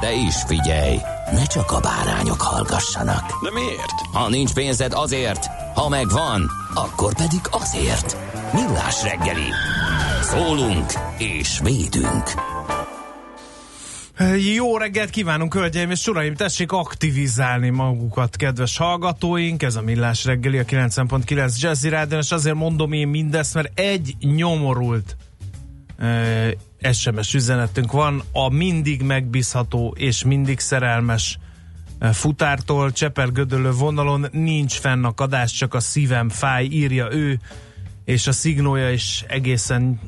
De is figyelj, ne csak a bárányok hallgassanak. De miért? Ha nincs pénzed azért, ha megvan, akkor pedig azért. Millás reggeli. Szólunk és védünk. Jó reggelt kívánunk, hölgyeim és uraim! Tessék aktivizálni magukat, kedves hallgatóink! Ez a Millás reggeli, a 90.9 Jazzy Rádion, és azért mondom én mindezt, mert egy nyomorult SMS üzenetünk van, a mindig megbízható és mindig szerelmes futártól, Cseper-Gödöllő vonalon nincs fennakadás, csak a szívem fáj, írja ő, és a szignója is egészen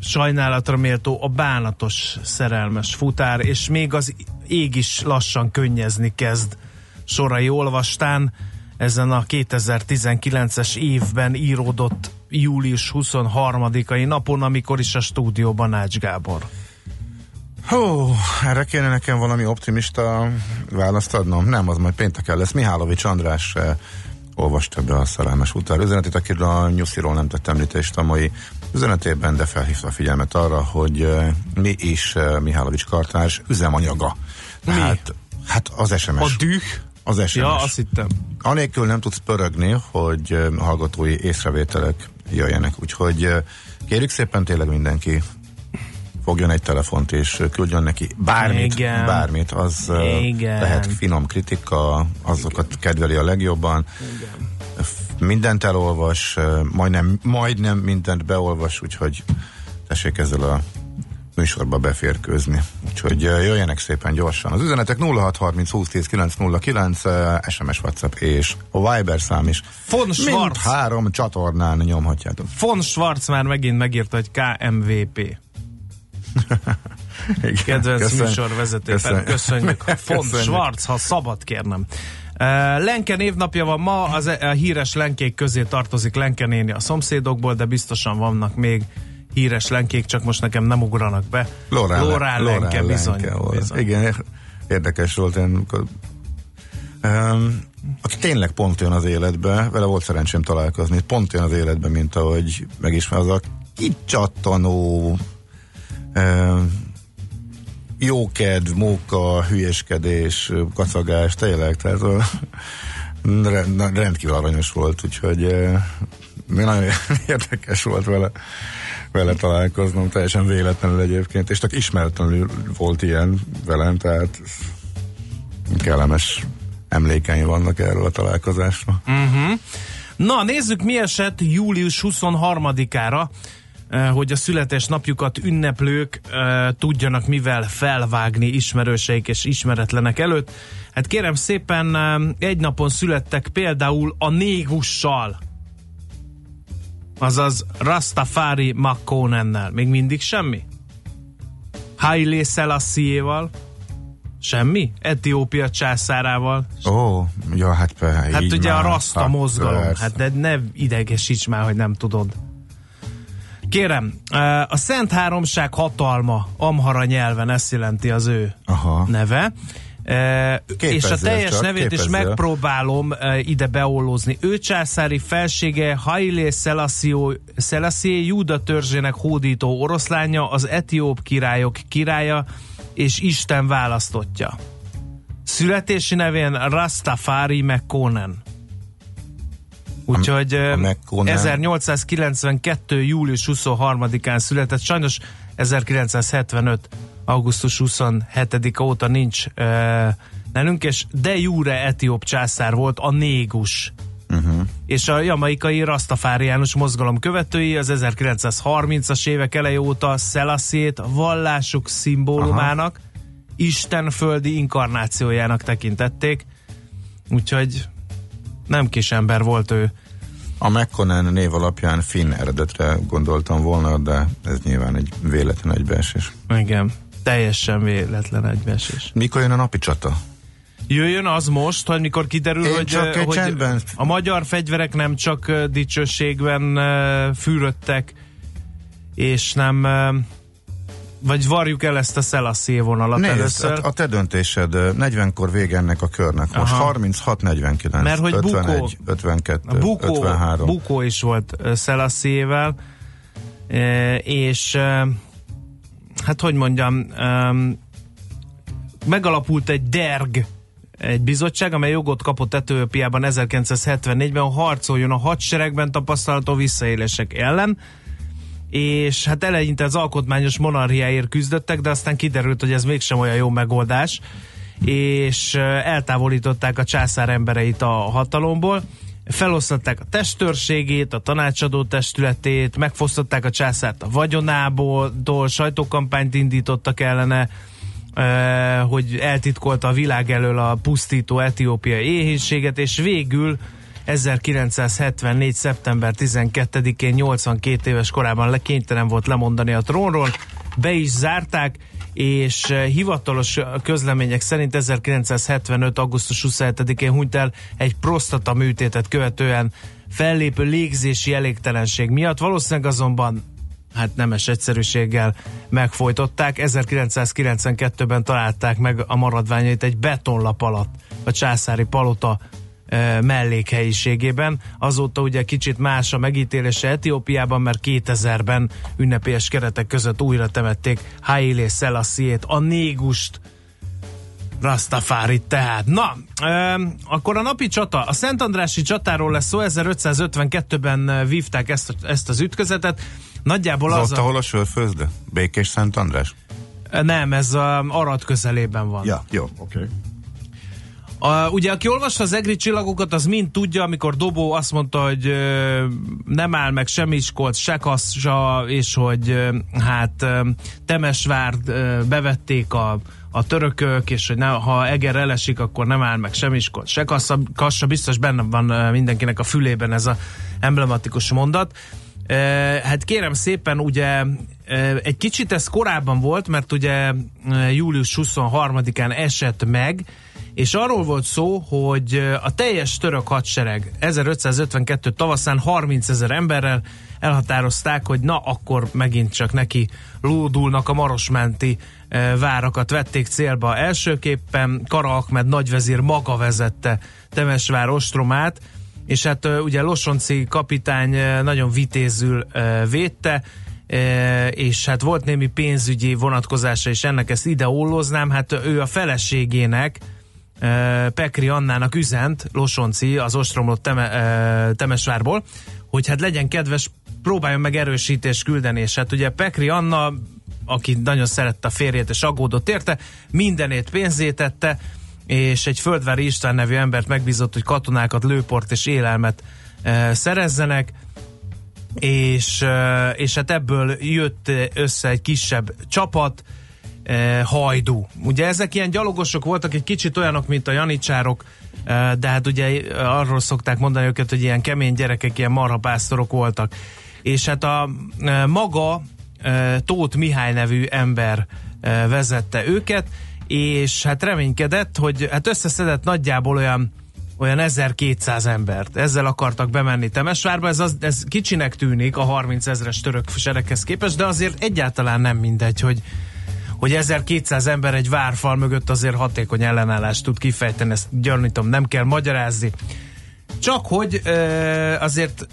sajnálatra méltó a bánatos szerelmes futár, és még az ég is lassan könnyezni kezd sorai olvastán. Ezen a 2019-es évben íródott július 23-ai napon, amikor is a stúdióban Ács Gábor. Hú, erre kéne nekem valami optimista választ adnom. Nem, az majd pénteken lesz. Mihálovics András eh, olvasta be a szerelmes futár üzenetét, akiről a Nyusziról nem tett említést a mai üzenetében, de felhívta a figyelmet arra, hogy uh, mi is uh, Mihálovics Kartás üzemanyaga. Tehát, hát az SMS. A düh? Az SMS. Ja, azt hittem. Anélkül nem tudsz pörögni, hogy hallgatói észrevételek jöjjenek, úgyhogy kérjük szépen tényleg mindenki fogjon egy telefont és küldjön neki bármit, Igen. bármit, az Igen. lehet finom kritika, azokat kedveli a legjobban. Igen. Mindent elolvas, majdnem, majdnem mindent beolvas, úgyhogy tessék ezzel a műsorba beférkőzni. Úgyhogy jöjjenek szépen gyorsan. Az üzenetek 0630 2010 909, uh, SMS, WhatsApp és a Viber szám is. Von Mind Schwarz, három csatornán nyomhatjátok. Von Schwarz már megint megírta, hogy KMVP. Igen, Kedvenc köszön- műsorvezető. köszön- Köszönjük. Von. Schwarz, ha szabad kérnem. Uh, Lenke névnapja van ma, az a híres lenkék közé tartozik Lenke néni a szomszédokból, de biztosan vannak még híres lenkék, csak most nekem nem ugranak be. Lorán, Lorán Lenke, bizony. volt. bizony. Igen, érdekes volt. Én, amikor, um, aki tényleg pont olyan az életbe, vele volt szerencsém találkozni, pont olyan az életbe, mint ahogy megismer az a kicsattanó um, jókedv, móka, hülyeskedés, kacagás, tényleg, tehát rendkívül aranyos volt, úgyhogy nagyon érdekes volt vele, vele találkoznom, teljesen véletlenül egyébként, és csak ismeretlenül volt ilyen velem, tehát kellemes emlékeim vannak erről a találkozásról. Na, nézzük, mi esett július 23-ára, eh, hogy a születésnapjukat ünneplők eh, tudjanak mivel felvágni ismerőseik és ismeretlenek előtt. Hát kérem szépen, eh, egy napon születtek például a négussal, azaz Rastafari McConennel. Még mindig semmi? Haile Selassie-val? Semmi? Etiópia császárával? Ó, ja, hát pe, Hát ugye már. a rasta Hát, mozgalom, persze. hát de ne idegesíts már, hogy nem tudod. Kérem, eh, a Szent Háromság hatalma amhara nyelven ezt jelenti az ő Aha. neve. Eh, és a teljes csak, nevét is képezzél. megpróbálom ide beollózni. Ő császári felsége Haile Selassie, Júda törzsének hódító oroszlánya, az etióp királyok királya és Isten választottja. Születési nevén Rastafari McConan. Úgyhogy a a McConan- 1892. július 23-án született, sajnos 1975. augusztus 27 óta nincs, uh, nálunk, és de jure etióp császár volt a négus. Uh-huh. És a jamaikai rastafáriánus mozgalom követői az 1930-as évek eleje óta Szelaszét vallásuk szimbólumának, Aha. istenföldi inkarnációjának tekintették. Úgyhogy nem kis ember volt ő. A McConnell név alapján finn eredetre gondoltam volna, de ez nyilván egy véletlen egybeesés. Igen, teljesen véletlen egybeesés. Mikor jön a napi csata? Jöjjön az most, hogy mikor kiderül, Én hogy, csak hogy csendben. a magyar fegyverek nem csak dicsőségben fűröttek, és nem vagy varjuk el ezt a Szelaszé vonalat Nézd, először. A, a te döntésed, 40-kor vége ennek a körnek. Most 36-49. Mert hogy 51, Bukó, 52, Bukó, 53. Bukó is volt Szelaszével, és hát hogy mondjam, megalapult egy DERG egy bizottság, amely jogot kapott Etiópiában 1974-ben, hogy harcoljon a hadseregben tapasztalható visszaélések ellen, és hát eleinte az alkotmányos monarchiáért küzdöttek, de aztán kiderült, hogy ez mégsem olyan jó megoldás, és eltávolították a császár embereit a hatalomból, felosztották a testőrségét, a tanácsadó testületét, megfosztották a császárt a vagyonából, sajtókampányt indítottak ellene, hogy eltitkolta a világ elől a pusztító etiópiai éhénységet, és végül 1974. szeptember 12-én 82 éves korában lekénytelen volt lemondani a trónról, be is zárták, és hivatalos közlemények szerint 1975. augusztus 27-én hunyt el egy prostata műtétet követően fellépő légzési elégtelenség miatt. Valószínűleg azonban hát nemes egyszerűséggel megfojtották. 1992-ben találták meg a maradványait egy betonlap alatt a császári palota mellékhelyiségében. Azóta ugye kicsit más a megítélése Etiópiában, mert 2000-ben ünnepélyes keretek között újra temették Haile Selassie-t, a négust, Rastafári tehát. Na, e, akkor a napi csata, a Szent Andrási csatáról lesz szó, 1552-ben vívták ezt, ezt az ütközetet. Nagyjából az, az ott, a... ahol a sörfőzde? Békés Szent András? Nem, ez a Arad közelében van. Ja, jó, oké. Okay. A, ugye, aki olvasta az egri csillagokat, az mind tudja, amikor Dobó azt mondta, hogy ö, nem áll meg sem Miskolc, se Kassa, és hogy ö, hát ö, Temesvárd ö, bevették a, a törökök, és hogy ne, ha Eger elesik, akkor nem áll meg sem Miskolc, se Kassa, Kassa biztos benne van mindenkinek a fülében ez a emblematikus mondat. Hát kérem szépen, ugye egy kicsit ez korábban volt, mert ugye július 23-án esett meg, és arról volt szó, hogy a teljes török hadsereg 1552 tavaszán 30 ezer emberrel elhatározták, hogy na akkor megint csak neki lódulnak a marosmenti várakat vették célba. Elsőképpen Kara Ahmed nagyvezír maga vezette Temesvár ostromát, és hát ugye Losonci kapitány nagyon vitézül védte, és hát volt némi pénzügyi vonatkozása, és ennek ezt ide hát ő a feleségének, Pekri Annának üzent, Losonci, az ostromlott Teme, Temesvárból, hogy hát legyen kedves, próbáljon meg erősítést küldeni, és hát ugye Pekri Anna, aki nagyon szerette a férjét és aggódott érte, mindenét pénzétette, és egy Földvári István nevű embert megbízott, hogy katonákat, lőport és élelmet szerezzenek, és, és hát ebből jött össze egy kisebb csapat, e, hajdú. Ugye ezek ilyen gyalogosok voltak, egy kicsit olyanok, mint a janicsárok, e, de hát ugye arról szokták mondani őket, hogy ilyen kemény gyerekek, ilyen marhapásztorok voltak. És hát a e, maga e, Tóth Mihály nevű ember e, vezette őket, és hát reménykedett, hogy hát összeszedett nagyjából olyan olyan 1200 embert. Ezzel akartak bemenni Temesvárba. Ez, az, ez kicsinek tűnik a 30 ezres török sereghez képest, de azért egyáltalán nem mindegy, hogy hogy 1200 ember egy várfal mögött azért hatékony ellenállást tud kifejteni, ezt gyanítom, nem kell magyarázni. Csak hogy azért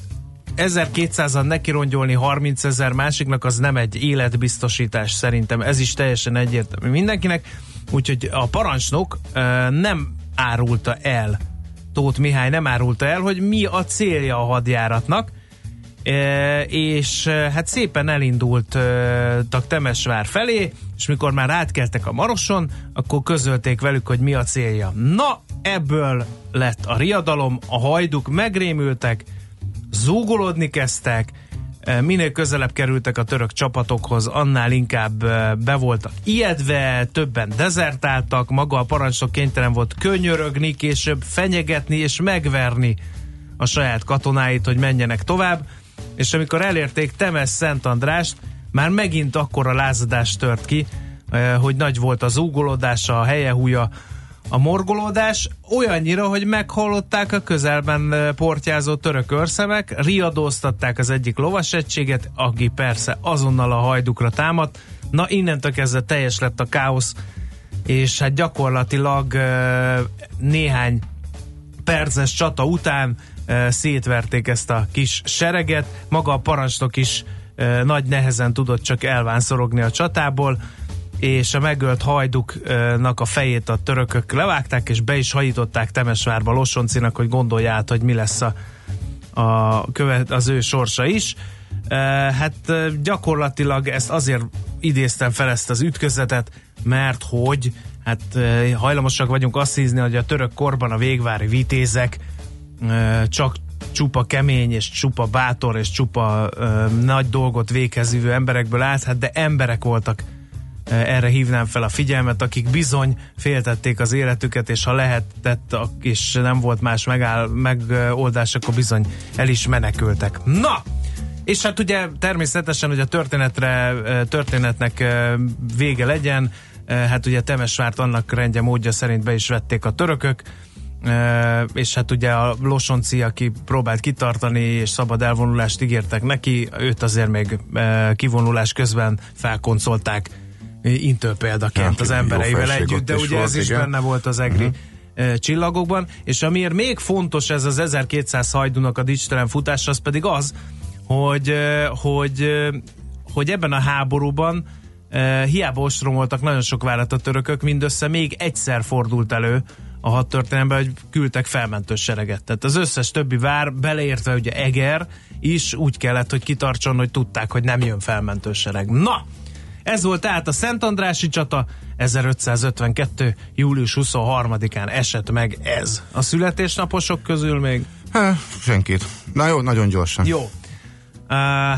1200-an nekirongyolni 30 ezer másiknak, az nem egy életbiztosítás szerintem. Ez is teljesen egyértelmű mindenkinek. Úgyhogy a parancsnok nem árulta el, Tóth Mihály nem árulta el, hogy mi a célja a hadjáratnak, és hát szépen elindultak Temesvár felé, és mikor már átkeltek a Maroson, akkor közölték velük, hogy mi a célja. Na, ebből lett a riadalom, a hajduk megrémültek, zúgolódni kezdtek, e, minél közelebb kerültek a török csapatokhoz, annál inkább e, be voltak ijedve, többen dezertáltak, maga a parancsnok kénytelen volt könyörögni, később fenyegetni és megverni a saját katonáit, hogy menjenek tovább, és amikor elérték Temes Szent Andrást, már megint akkora lázadás tört ki, eh, hogy nagy volt az úgolódása, a helyehúja, a morgolódás, olyannyira, hogy meghallották a közelben eh, portyázó török őrszemek, riadóztatták az egyik lovasegységet, aki persze azonnal a hajdukra támadt. Na innentől kezdve teljes lett a káosz, és hát gyakorlatilag eh, néhány perces csata után szétverték ezt a kis sereget, maga a parancsnok is nagy nehezen tudott csak elvánszorogni a csatából, és a megölt hajduknak a fejét a törökök levágták, és be is hajították Temesvárba Losoncinak, hogy gondolja át, hogy mi lesz a, a követ, az ő sorsa is. Hát gyakorlatilag ezt azért idéztem fel ezt az ütközetet, mert hogy hát hajlamosak vagyunk azt hízni, hogy a török korban a végvári vitézek csak csupa kemény, és csupa bátor, és csupa ö, nagy dolgot véghez emberekből állt, hát de emberek voltak erre hívnám fel a figyelmet, akik bizony féltették az életüket, és ha lehetett, és nem volt más megáll, megoldás, akkor bizony el is menekültek. Na! És hát ugye természetesen, hogy a történetre, történetnek vége legyen, hát ugye Temesvárt annak rendje módja szerint be is vették a törökök, és hát ugye a Losonci, aki próbált kitartani, és szabad elvonulást ígértek neki, őt azért még kivonulás közben felkoncolták intő példaként az embereivel együtt, de ugye ez is igen. benne volt az egri uh-huh. csillagokban, és amiért még fontos ez az 1200 hajdunak a dicstelen futás, az pedig az, hogy, hogy, hogy ebben a háborúban hiába ostromoltak nagyon sok várat a törökök, mindössze még egyszer fordult elő, a hat történelemben, hogy küldtek felmentő sereget. Tehát az összes többi vár, beleértve ugye Eger is úgy kellett, hogy kitartson, hogy tudták, hogy nem jön felmentő sereg. Na! Ez volt tehát a Szent Andrási csata, 1552. július 23-án esett meg ez. A születésnaposok közül még? Há, senkit. Na jó, nagyon gyorsan. Jó. Uh,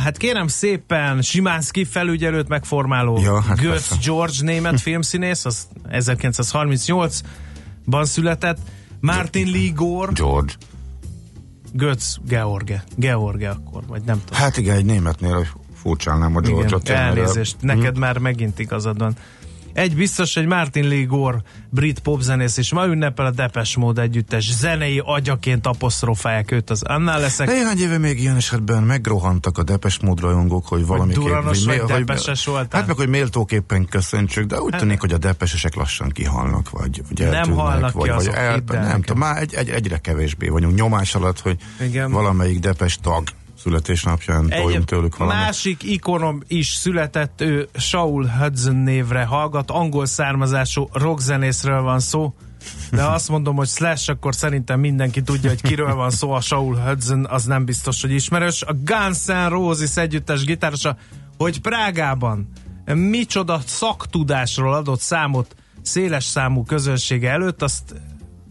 hát kérem szépen, Simánszki felügyelőt megformáló ja, hát Götz George német filmszínész, az 1938 ban született. Martin Lee Gore. George. Götz George. George akkor, vagy nem tudom. Hát igen, egy németnél furcsálnám a George-ot. Elnézést, neked hmm. már megint igazad van. Egy biztos, hogy Martin Lee Gore, brit popzenész, és ma ünnepel a Depes Mód együttes zenei agyaként apostrofálják őt az annál leszek. Néhány éve még ilyen esetben megrohantak a Depes Mód rajongók, hogy valami hogy duranos vagy, vagy depeses voltál. Hát meg, hogy méltóképpen köszöntsük, de úgy hát, tűnik, hogy a depesesek lassan kihalnak, vagy, vagy Nem halnak vagy, ki vagy azok, el, Nem tudom, már egy, egy, egyre kevésbé vagyunk nyomás alatt, hogy Igen. valamelyik depes tag születésnapján toljunk tőlük valamit. Másik ikonom is született, ő Saul Hudson névre hallgat, angol származású rockzenészről van szó, de azt mondom, hogy Slash, akkor szerintem mindenki tudja, hogy kiről van szó, a Saul Hudson, az nem biztos, hogy ismerős. A Guns N' Roses együttes gitárosa, hogy Prágában micsoda szaktudásról adott számot széles számú közönsége előtt, azt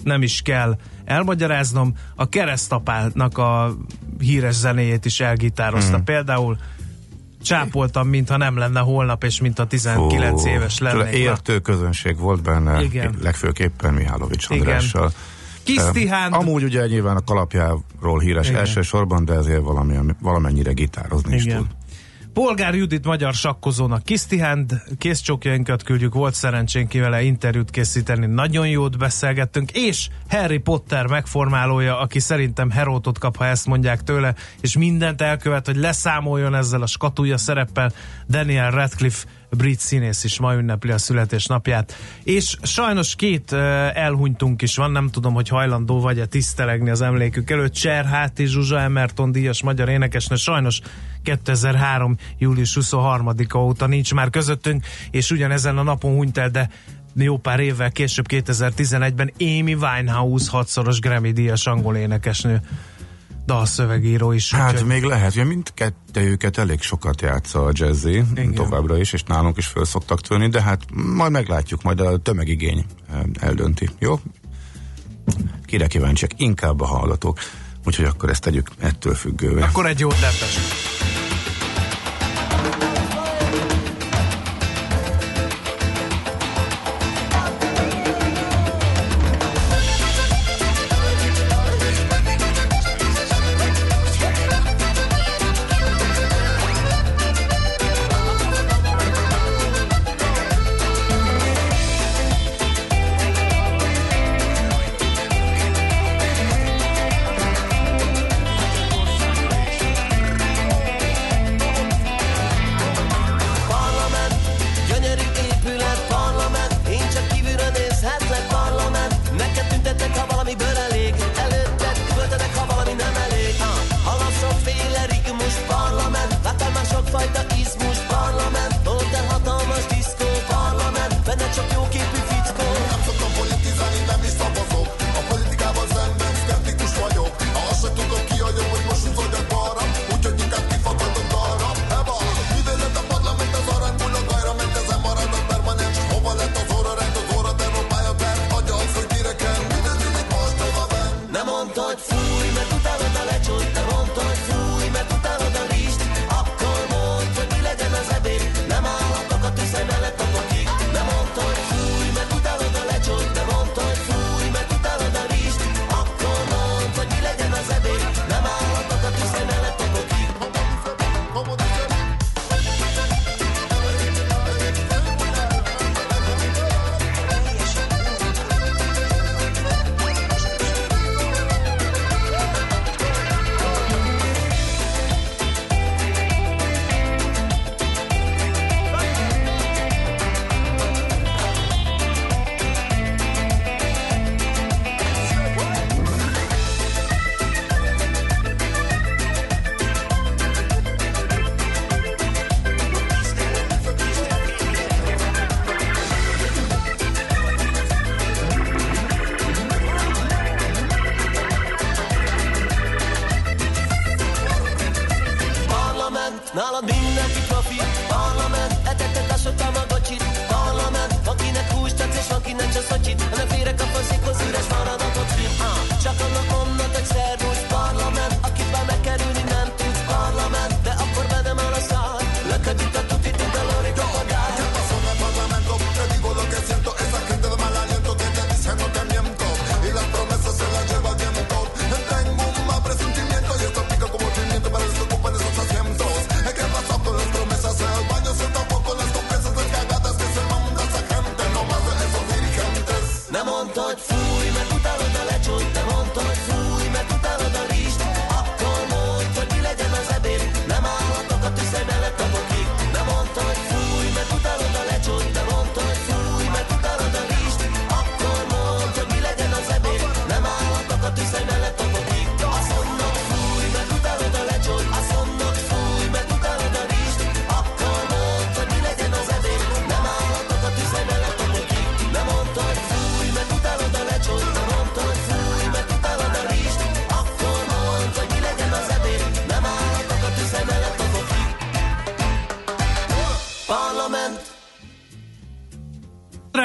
nem is kell elmagyaráznom. A keresztapának a híres zenéjét is elgitározta. Hmm. Például csápoltam, mintha nem lenne holnap, és mint a 19 Hú, éves lennék. Értő közönség volt benne, Igen. legfőképpen Mihálovics Andrással. Kisztihán. Amúgy ugye nyilván a kalapjáról híres Igen. elsősorban, de ezért valami, valamennyire gitározni Igen. is tud. Polgár Judit magyar sakkozónak Kisztihand készcsókjainkat küldjük, volt szerencsénk vele interjút készíteni, nagyon jót beszélgettünk, és Harry Potter megformálója, aki szerintem Herótot kap, ha ezt mondják tőle, és mindent elkövet, hogy leszámoljon ezzel a skatúja szereppel, Daniel Radcliffe brit színész is ma ünnepli a születésnapját. És sajnos két elhunytunk is van, nem tudom, hogy hajlandó vagy-e tisztelegni az emlékük előtt. Cserháti Zsuzsa Emerton díjas magyar énekesnő sajnos 2003. július 23-a óta nincs már közöttünk, és ugyanezen a napon hunyt el, de jó pár évvel később 2011-ben Amy Winehouse hatszoros Grammy díjas angol énekesnő dalszövegíró is. Hát úgyhogy- még lehet, hogy mindkettőjüket elég sokat játsza a jazzy, Igen. továbbra is, és nálunk is föl szoktak tűnni, de hát majd meglátjuk, majd a tömegigény eldönti. Jó? Kire kíváncsiak? Inkább a hallgatók. Úgyhogy akkor ezt tegyük ettől függővé. Akkor egy jó depes.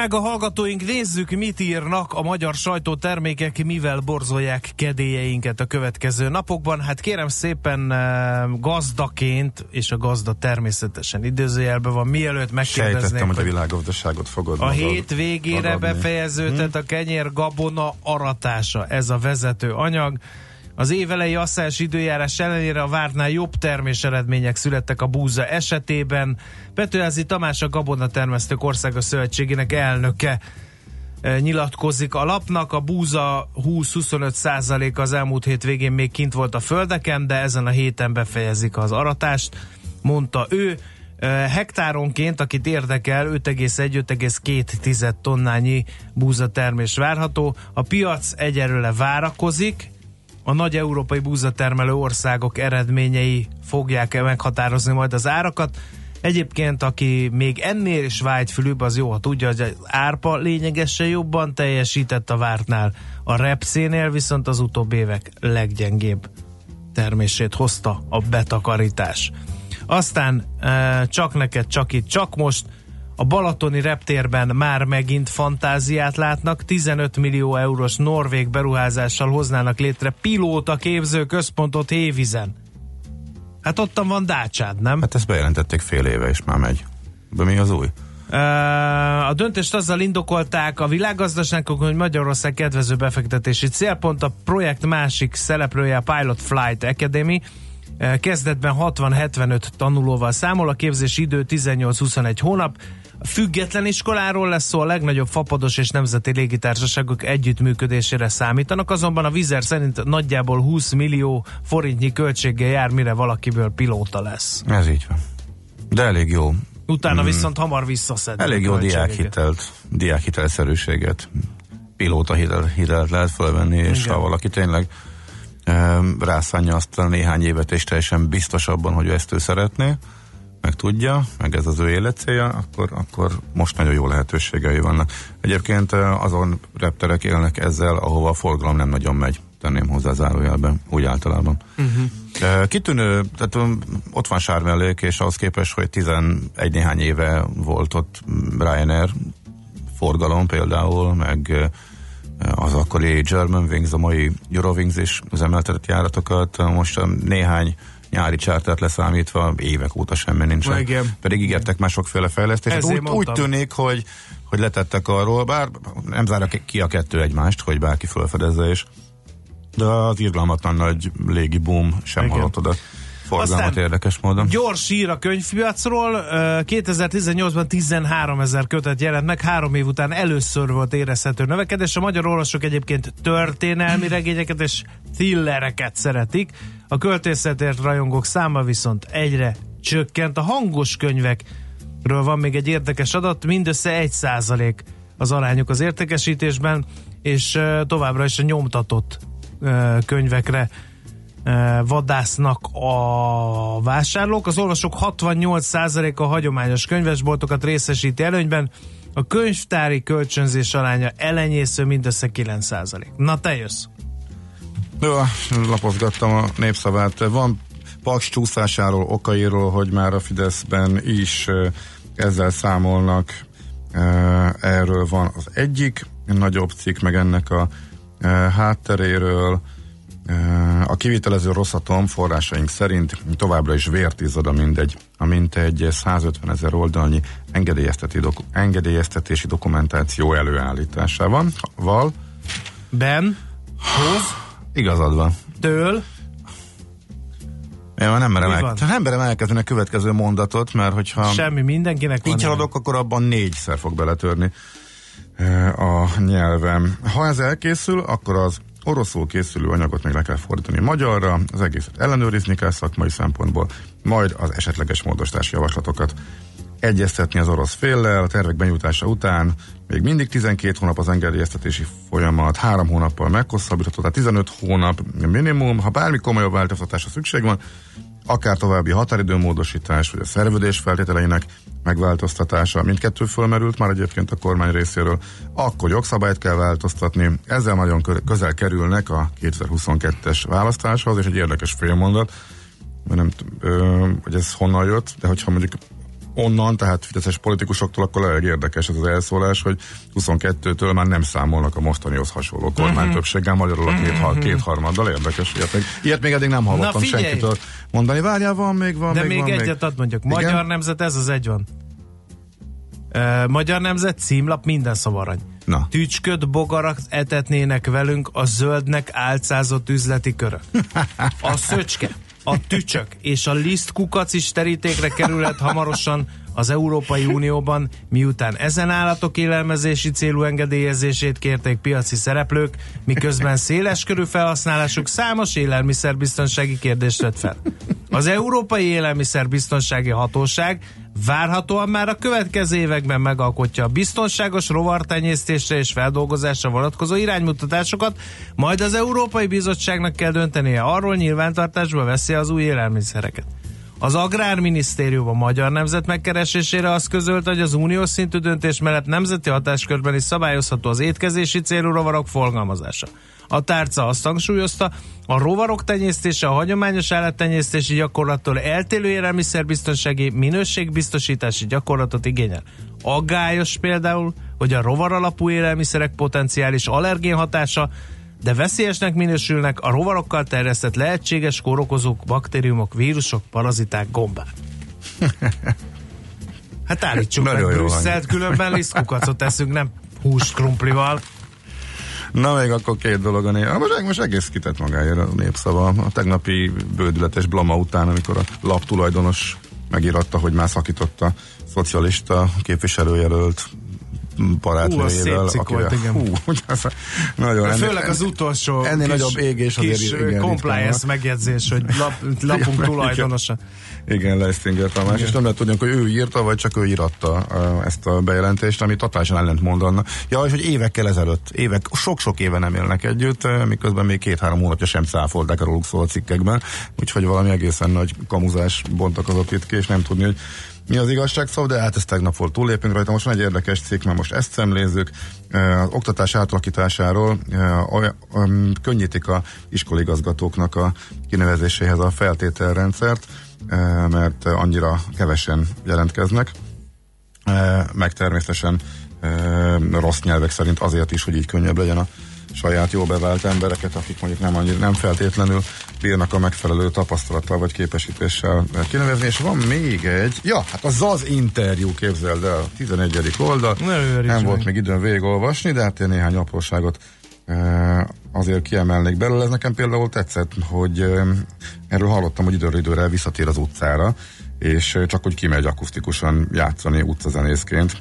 Drága hallgatóink, nézzük, mit írnak a magyar sajtótermékek, mivel borzolják kedélyeinket a következő napokban. Hát kérem szépen eh, gazdaként, és a gazda természetesen idézőjelben van, mielőtt megkérdeznék, Sejtettem, hogy a világgazdaságot fogod a hét végére magadni. befejeződött a kenyér gabona aratása. Ez a vezető anyag. Az évelei asszás időjárás ellenére a vártnál jobb termés eredmények születtek a búza esetében. Petőházi Tamás a Gabona Termesztők Országos Szövetségének elnöke e, nyilatkozik a lapnak. A búza 20-25 százalék az elmúlt hét végén még kint volt a földeken, de ezen a héten befejezik az aratást, mondta ő. E, Hektáronként, akit érdekel, 5,1-5,2 tonnányi búza termés várható. A piac egyelőre várakozik, a nagy európai búzatermelő országok eredményei fogják meghatározni majd az árakat. Egyébként, aki még ennél is vágyfülűbb, az jó, ha tudja, hogy az árpa lényegesen jobban teljesített a vártnál. A repszénél viszont az utóbbi évek leggyengébb termését hozta a betakarítás. Aztán e, csak neked, csak itt, csak most a Balatoni reptérben már megint fantáziát látnak, 15 millió eurós norvég beruházással hoznának létre pilóta képző központot Hévizen. Hát ottan van Dácsád, nem? Hát ezt bejelentették fél éve, és már megy. De mi az új? A döntést azzal indokolták a világgazdaságok, hogy Magyarország kedvező befektetési célpont. A projekt másik szereplője a Pilot Flight Academy. Kezdetben 60-75 tanulóval számol, a képzési idő 18-21 hónap. Független iskoláról lesz szó, a legnagyobb fapados és nemzeti légitársaságok együttműködésére számítanak, azonban a Vizer szerint nagyjából 20 millió forintnyi költséggel jár, mire valakiből pilóta lesz. Ez így van. De elég jó. Utána viszont hamar visszaszed. Elég jó diákhitelt, diákhitelszerűséget, pilóta hitel, hitelt lehet fölvenni, és Igen. ha valaki tényleg um, rászánja azt a néhány évet, és teljesen biztos abban, hogy ezt ő szeretné, meg tudja, meg ez az ő életcélja, akkor, akkor most nagyon jó lehetőségei vannak. Egyébként azon repterek élnek ezzel, ahova a forgalom nem nagyon megy, tenném hozzá zárójelben, úgy általában. Uh-huh. Kitűnő, tehát ott van Sármellék, és ahhoz képest, hogy 11 néhány éve volt ott Ryanair forgalom például, meg az akkori German Wings, a mai Eurowings is üzemeltetett járatokat, most néhány nyári csártát leszámítva évek óta semmi nincsen. Igen. Pedig ígértek már sokféle fejlesztést. Ezért Úgy, úgy tűnik, hogy, hogy letettek arról, bár nem zárja ki a kettő egymást, hogy bárki felfedezze is. De az irgalmatlan nagy légi boom sem Igen. hallott oda forgalmat Aztán érdekes módon. Gyors ír a könyvpiacról. Ö, 2018-ban 13 ezer kötet jelent meg, három év után először volt érezhető növekedés. A magyar olvasók egyébként történelmi regényeket és thrillereket szeretik. A költészetért rajongók száma viszont egyre csökkent. A hangos könyvekről van még egy érdekes adat, mindössze 1 százalék az arányuk az értékesítésben, és továbbra is a nyomtatott könyvekre vadásznak a vásárlók. Az olvasók 68%-a hagyományos könyvesboltokat részesíti előnyben, a könyvtári kölcsönzés aránya elenyésző mindössze 9%. Na te jössz. Jó, lapozgattam a népszavát. Van Paks csúszásáról, okairól, hogy már a Fideszben is ezzel számolnak. Erről van az egyik nagyobb cikk, meg ennek a hátteréről. A kivitelező Rosszatom forrásaink szerint továbbra is vért izzad a mindegy, a mintegy 150 ezer oldalnyi doku- engedélyeztetési dokumentáció előállításával. Val, Ben, hoz, igazad van. től, Én már nem merem, el, van? nem merem elkezdeni a következő mondatot, mert hogyha semmi, mindenkinek van. így haladok, akkor abban négyszer fog beletörni a nyelvem. Ha ez elkészül, akkor az oroszul készülő anyagot még le kell fordítani magyarra, az egészet ellenőrizni kell szakmai szempontból, majd az esetleges módosítási javaslatokat egyeztetni az orosz féllel, a tervek benyújtása után még mindig 12 hónap az engedélyeztetési folyamat, 3 hónappal meghosszabbítható, tehát 15 hónap minimum. Ha bármi komolyabb változtatásra szükség van, akár további határidőmódosítás, vagy a szerződés feltételeinek megváltoztatása, mindkettő fölmerült már egyébként a kormány részéről, akkor jogszabályt kell változtatni. Ezzel nagyon kö- közel kerülnek a 2022-es választáshoz, és egy érdekes félmondat, nem, ö, hogy ez honnan jött, de hogyha mondjuk onnan, tehát fideszes politikusoktól, akkor elég érdekes ez az elszólás, hogy 22-től már nem számolnak a mostanihoz hasonló kormánytöbbséggel, magyarul a két, kétharmaddal érdekes. Ilyet még, ilyet még eddig nem hallottam figyelj! senkitől mondani. Várjál, van még, van De még, még van egyet ad mondjuk. Igen? Magyar nemzet, ez az egy van. Magyar nemzet, címlap, minden szavarany. Na. Tücsköd bogarak etetnének velünk a zöldnek álcázott üzleti körök. A szöcske, a tücsök és a lisztkukac is terítékre kerülhet hamarosan az Európai Unióban, miután ezen állatok élelmezési célú engedélyezését kérték piaci szereplők, miközben széleskörű felhasználásuk számos élelmiszerbiztonsági kérdést vett fel. Az Európai Élelmiszerbiztonsági Hatóság várhatóan már a következő években megalkotja a biztonságos rovartenyésztésre és feldolgozásra vonatkozó iránymutatásokat, majd az Európai Bizottságnak kell döntenie arról nyilvántartásba veszi az új élelmiszereket. Az Agrárminisztérium a magyar nemzet megkeresésére azt közölte, hogy az uniós szintű döntés mellett nemzeti hatáskörben is szabályozható az étkezési célú rovarok forgalmazása. A tárca azt hangsúlyozta, a rovarok tenyésztése a hagyományos állattenyésztési gyakorlattól eltérő élelmiszerbiztonsági minőségbiztosítási gyakorlatot igényel. Aggályos például, hogy a rovar alapú élelmiszerek potenciális allergén hatása de veszélyesnek minősülnek a rovarokkal terjesztett lehetséges kórokozók, baktériumok, vírusok, paraziták, gombák. Hát állítsuk Nagyon meg Brüsszelt, különben lisztkukacot teszünk, nem hús krumplival. Na még akkor két dolog a név. Most, most egész kitett magáért a népszava. A tegnapi bődületes blama után, amikor a lap tulajdonos megíratta, hogy már szakította szocialista képviselőjelölt barátnőjével. Hú, volt, igen. hú, nagyon ennél- főleg az utolsó ennél kis, nagyobb égés azért kis igen, compliance megjegyzés, hogy lap, lapunk Igen, tulajdonosa. Igen, Leistinger Tamás, és nem lehet tudni, hogy ő írta, vagy csak ő íratta ezt a bejelentést, ami totálisan ellent mondanna. Ja, és hogy évekkel ezelőtt, évek, sok-sok éve nem élnek együtt, miközben még két-három hónapja sem cáfolták a róluk szól a cikkekben, úgyhogy valami egészen nagy kamuzás bontakozott itt ki, és nem tudni, hogy mi az igazság szó, de hát ez tegnap volt túllépünk rajta. Most van egy érdekes cikk, mert most ezt szemlézzük. Az oktatás átalakításáról könnyítik a iskoligazgatóknak a kinevezéséhez a feltételrendszert, mert annyira kevesen jelentkeznek, meg természetesen rossz nyelvek szerint azért is, hogy így könnyebb legyen a saját jó bevált embereket, akik mondjuk nem, annyira, nem feltétlenül bírnak a megfelelő tapasztalattal vagy képesítéssel kinevezni, és van még egy, ja, hát a ZAZ interjú, képzeld el, 11. oldal, Ne nem volt még időm végigolvasni, de hát én néhány apróságot eh, azért kiemelnék belőle. Ez nekem például tetszett, hogy eh, erről hallottam, hogy időről időre visszatér az utcára, és eh, csak hogy kimegy akusztikusan játszani utcazenészként.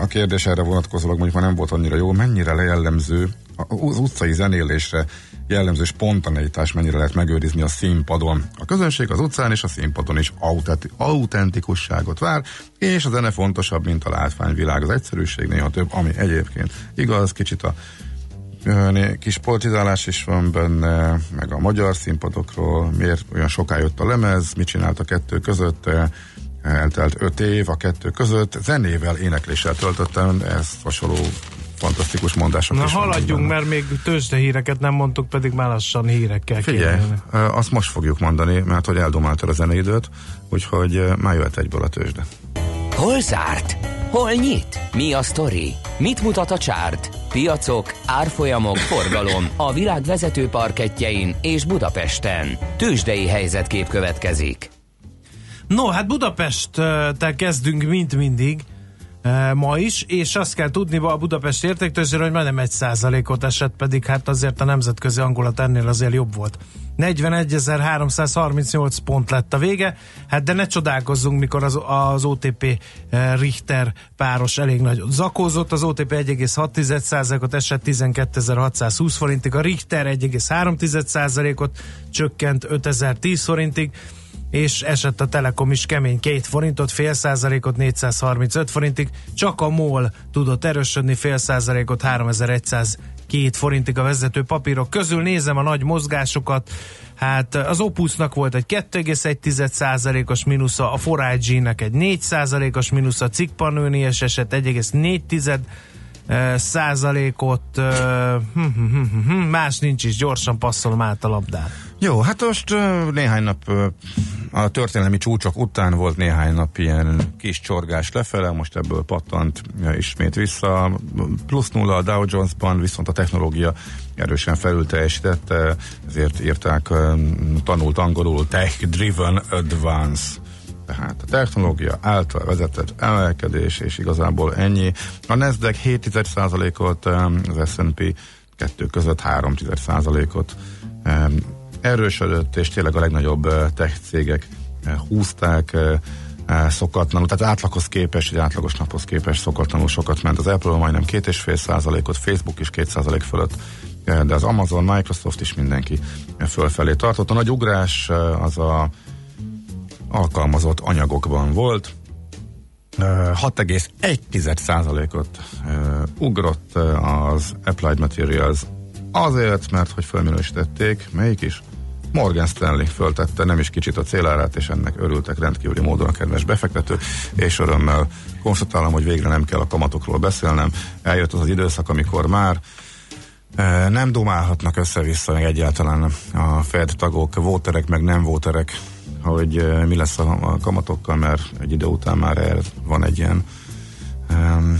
A kérdés erre vonatkozólag mondjuk már nem volt annyira jó, mennyire lejellemző az utcai zenélésre jellemző spontaneitás mennyire lehet megőrizni a színpadon. A közönség az utcán és a színpadon is autenti- autentikusságot vár, és a zene fontosabb, mint a látványvilág. Az egyszerűség néha több, ami egyébként igaz, kicsit a kis politizálás is van benne, meg a magyar színpadokról, miért olyan soká jött a lemez, mit csinált a kettő között, eltelt öt év a kettő között, zenével, énekléssel töltöttem, ez hasonló fantasztikus mondások Na is haladjunk, mert még tőzsde híreket nem mondtuk, pedig már lassan hírekkel Figyelj, ö, azt most fogjuk mondani, mert hogy eldomáltad a zeneidőt, úgyhogy már jöhet egyből a tőzsde. Hol zárt? Hol nyit? Mi a sztori? Mit mutat a csárt? Piacok, árfolyamok, forgalom a világ vezető parketjein és Budapesten. Tősdei helyzetkép következik. No, hát Budapesttel kezdünk, mint mindig, e, ma is, és azt kell tudni a Budapest értéktőzsére, hogy majdnem egy százalékot esett, pedig hát azért a nemzetközi angolat ennél azért jobb volt. 41.338 pont lett a vége, hát de ne csodálkozzunk, mikor az, az OTP eh, Richter páros elég nagyot zakózott, az OTP 1,6%-ot esett 12.620 forintig, a Richter 1,3%-ot csökkent 5.010 forintig, és esett a Telekom is kemény két forintot, fél százalékot 435 forintig, csak a MOL tudott erősödni fél százalékot 3102 forintig a vezető papírok közül. Nézem a nagy mozgásokat, hát az Opusnak volt egy 2,1 százalékos mínusza, a 4IG-nek egy 4 százalékos mínusza, a Cikkpanőnies eset 1,4 eh, százalékot, eh, hm, hm, hm, hm, hm, más nincs is, gyorsan passzolom át a labdát. Jó, hát most néhány nap a történelmi csúcsok után volt néhány nap ilyen kis csorgás lefele, most ebből pattant ismét vissza. Plusz nulla a Dow Jones-ban, viszont a technológia erősen felül teljesítette, ezért írták tanult angolul Tech Driven Advance. Tehát a technológia által vezetett emelkedés, és igazából ennyi. A Nasdaq 7%-ot, az S&P 2 között 3%-ot erősödött, és tényleg a legnagyobb tech cégek húzták szokatlanul, tehát átlaghoz képest, egy átlagos naphoz képest szokatlanul sokat ment. Az Apple majdnem 2,5 százalékot, Facebook is 2 százalék fölött, de az Amazon, Microsoft is mindenki fölfelé tartott. A nagy ugrás az a alkalmazott anyagokban volt, Ö, 6,1%-ot ö, ugrott az Applied Materials azért, mert hogy fölminősítették, melyik is? Morgan Stanley föltette nem is kicsit a célárát, és ennek örültek rendkívüli módon a kedves befektető, és örömmel konstatálom, hogy végre nem kell a kamatokról beszélnem. Eljött az az időszak, amikor már E, Nem dumálhatnak össze-vissza meg egyáltalán a Fed tagok, vóterek meg nem vóterek, hogy e, mi lesz a, a kamatokkal, mert egy idő után már el van egy ilyen um,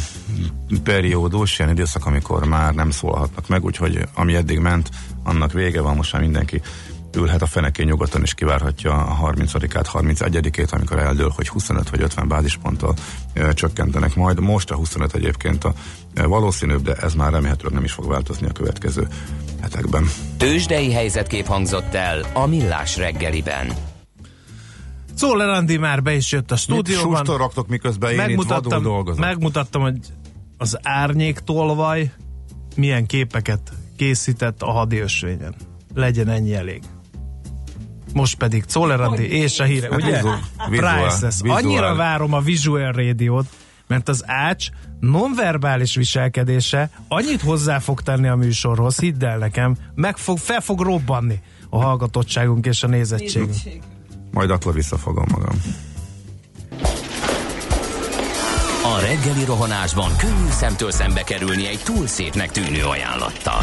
periódus, ilyen időszak, amikor már nem szólhatnak meg, úgyhogy ami eddig ment, annak vége van, most már mindenki ülhet a fenekén nyugodtan és kivárhatja a 30-át, 31-ét, amikor eldől, hogy 25 vagy 50 bázisponttal e, csökkentenek majd. Most a 25 egyébként a e, valószínűbb, de ez már remélhetőleg nem is fog változni a következő hetekben. Tőzsdei helyzetkép hangzott el a Millás reggeliben. Szóler Andi már be is jött a Mit stúdióban. sustorogtok, miközben én itt vadul dolgozom? megmutattam, hogy az árnyék tolvaj milyen képeket készített a hadi ösvényen. Legyen ennyi elég. Most pedig Czoller Andi és a híre, ugye? Priceless. Annyira várom a Visual Radio-t, mert az ács nonverbális viselkedése annyit hozzá fog tenni a műsorhoz, hidd el nekem, meg fog, fel fog robbanni a hallgatottságunk és a nézettségünk. Majd akkor visszafogom magam. A reggeli rohanásban könnyű szemtől szembe kerülni egy túl szépnek tűnő ajánlattal.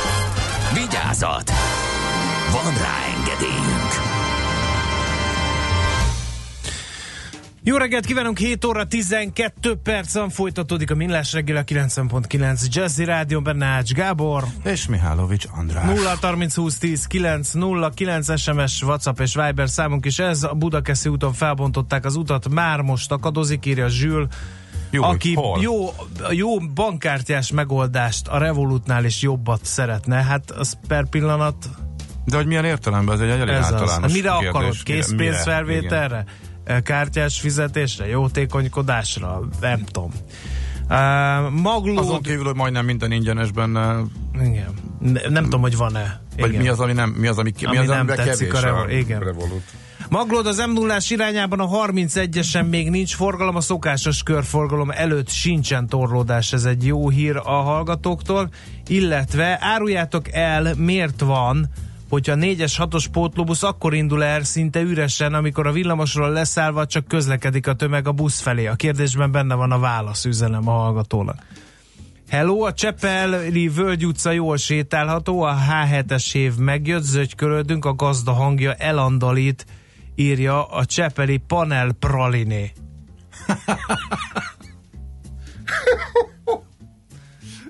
Vigyázat! Van rá engedélyünk! Jó reggelt kívánunk, 7 óra 12 percen folytatódik a Millás reggel a 90.9 Jazzy Rádió, benne Ács Gábor, És Mihálovics András. 0 30 20 10 9 0 9 SMS, WhatsApp és Viber számunk is ez. A Budakeszi úton felbontották az utat, már most akadozik, írja Zsül. Jó, aki hol? jó, jó bankkártyás megoldást a Revolutnál is jobbat szeretne, hát az per pillanat De hogy milyen értelemben? Ez egy elég ez az. általános Hát mire kérdés. akarod? Készpénzfelvételre? Kártyás fizetésre? Jótékonykodásra? Nem tudom. Uh, maglód... Azon kívül, hogy majdnem minden ingyenes benne, Igen. Ne, nem tudom, hogy van-e. vagy mi az, ami nem, mi az, ami, Ami mi az, nem tetszik a Revo- igen. Revolut. Maglód az m 0 irányában a 31-esen még nincs forgalom, a szokásos körforgalom előtt sincsen torlódás, ez egy jó hír a hallgatóktól, illetve áruljátok el, miért van, hogyha 4-es 6-os pótlóbusz akkor indul el szinte üresen, amikor a villamosról leszállva csak közlekedik a tömeg a busz felé. A kérdésben benne van a válasz üzenem a hallgatónak. Hello, a Csepeli Völgy utca jól sétálható, a H7-es év megjött, zögykörödünk, a gazda hangja elandalít, írja a Csepeli Panel Praliné.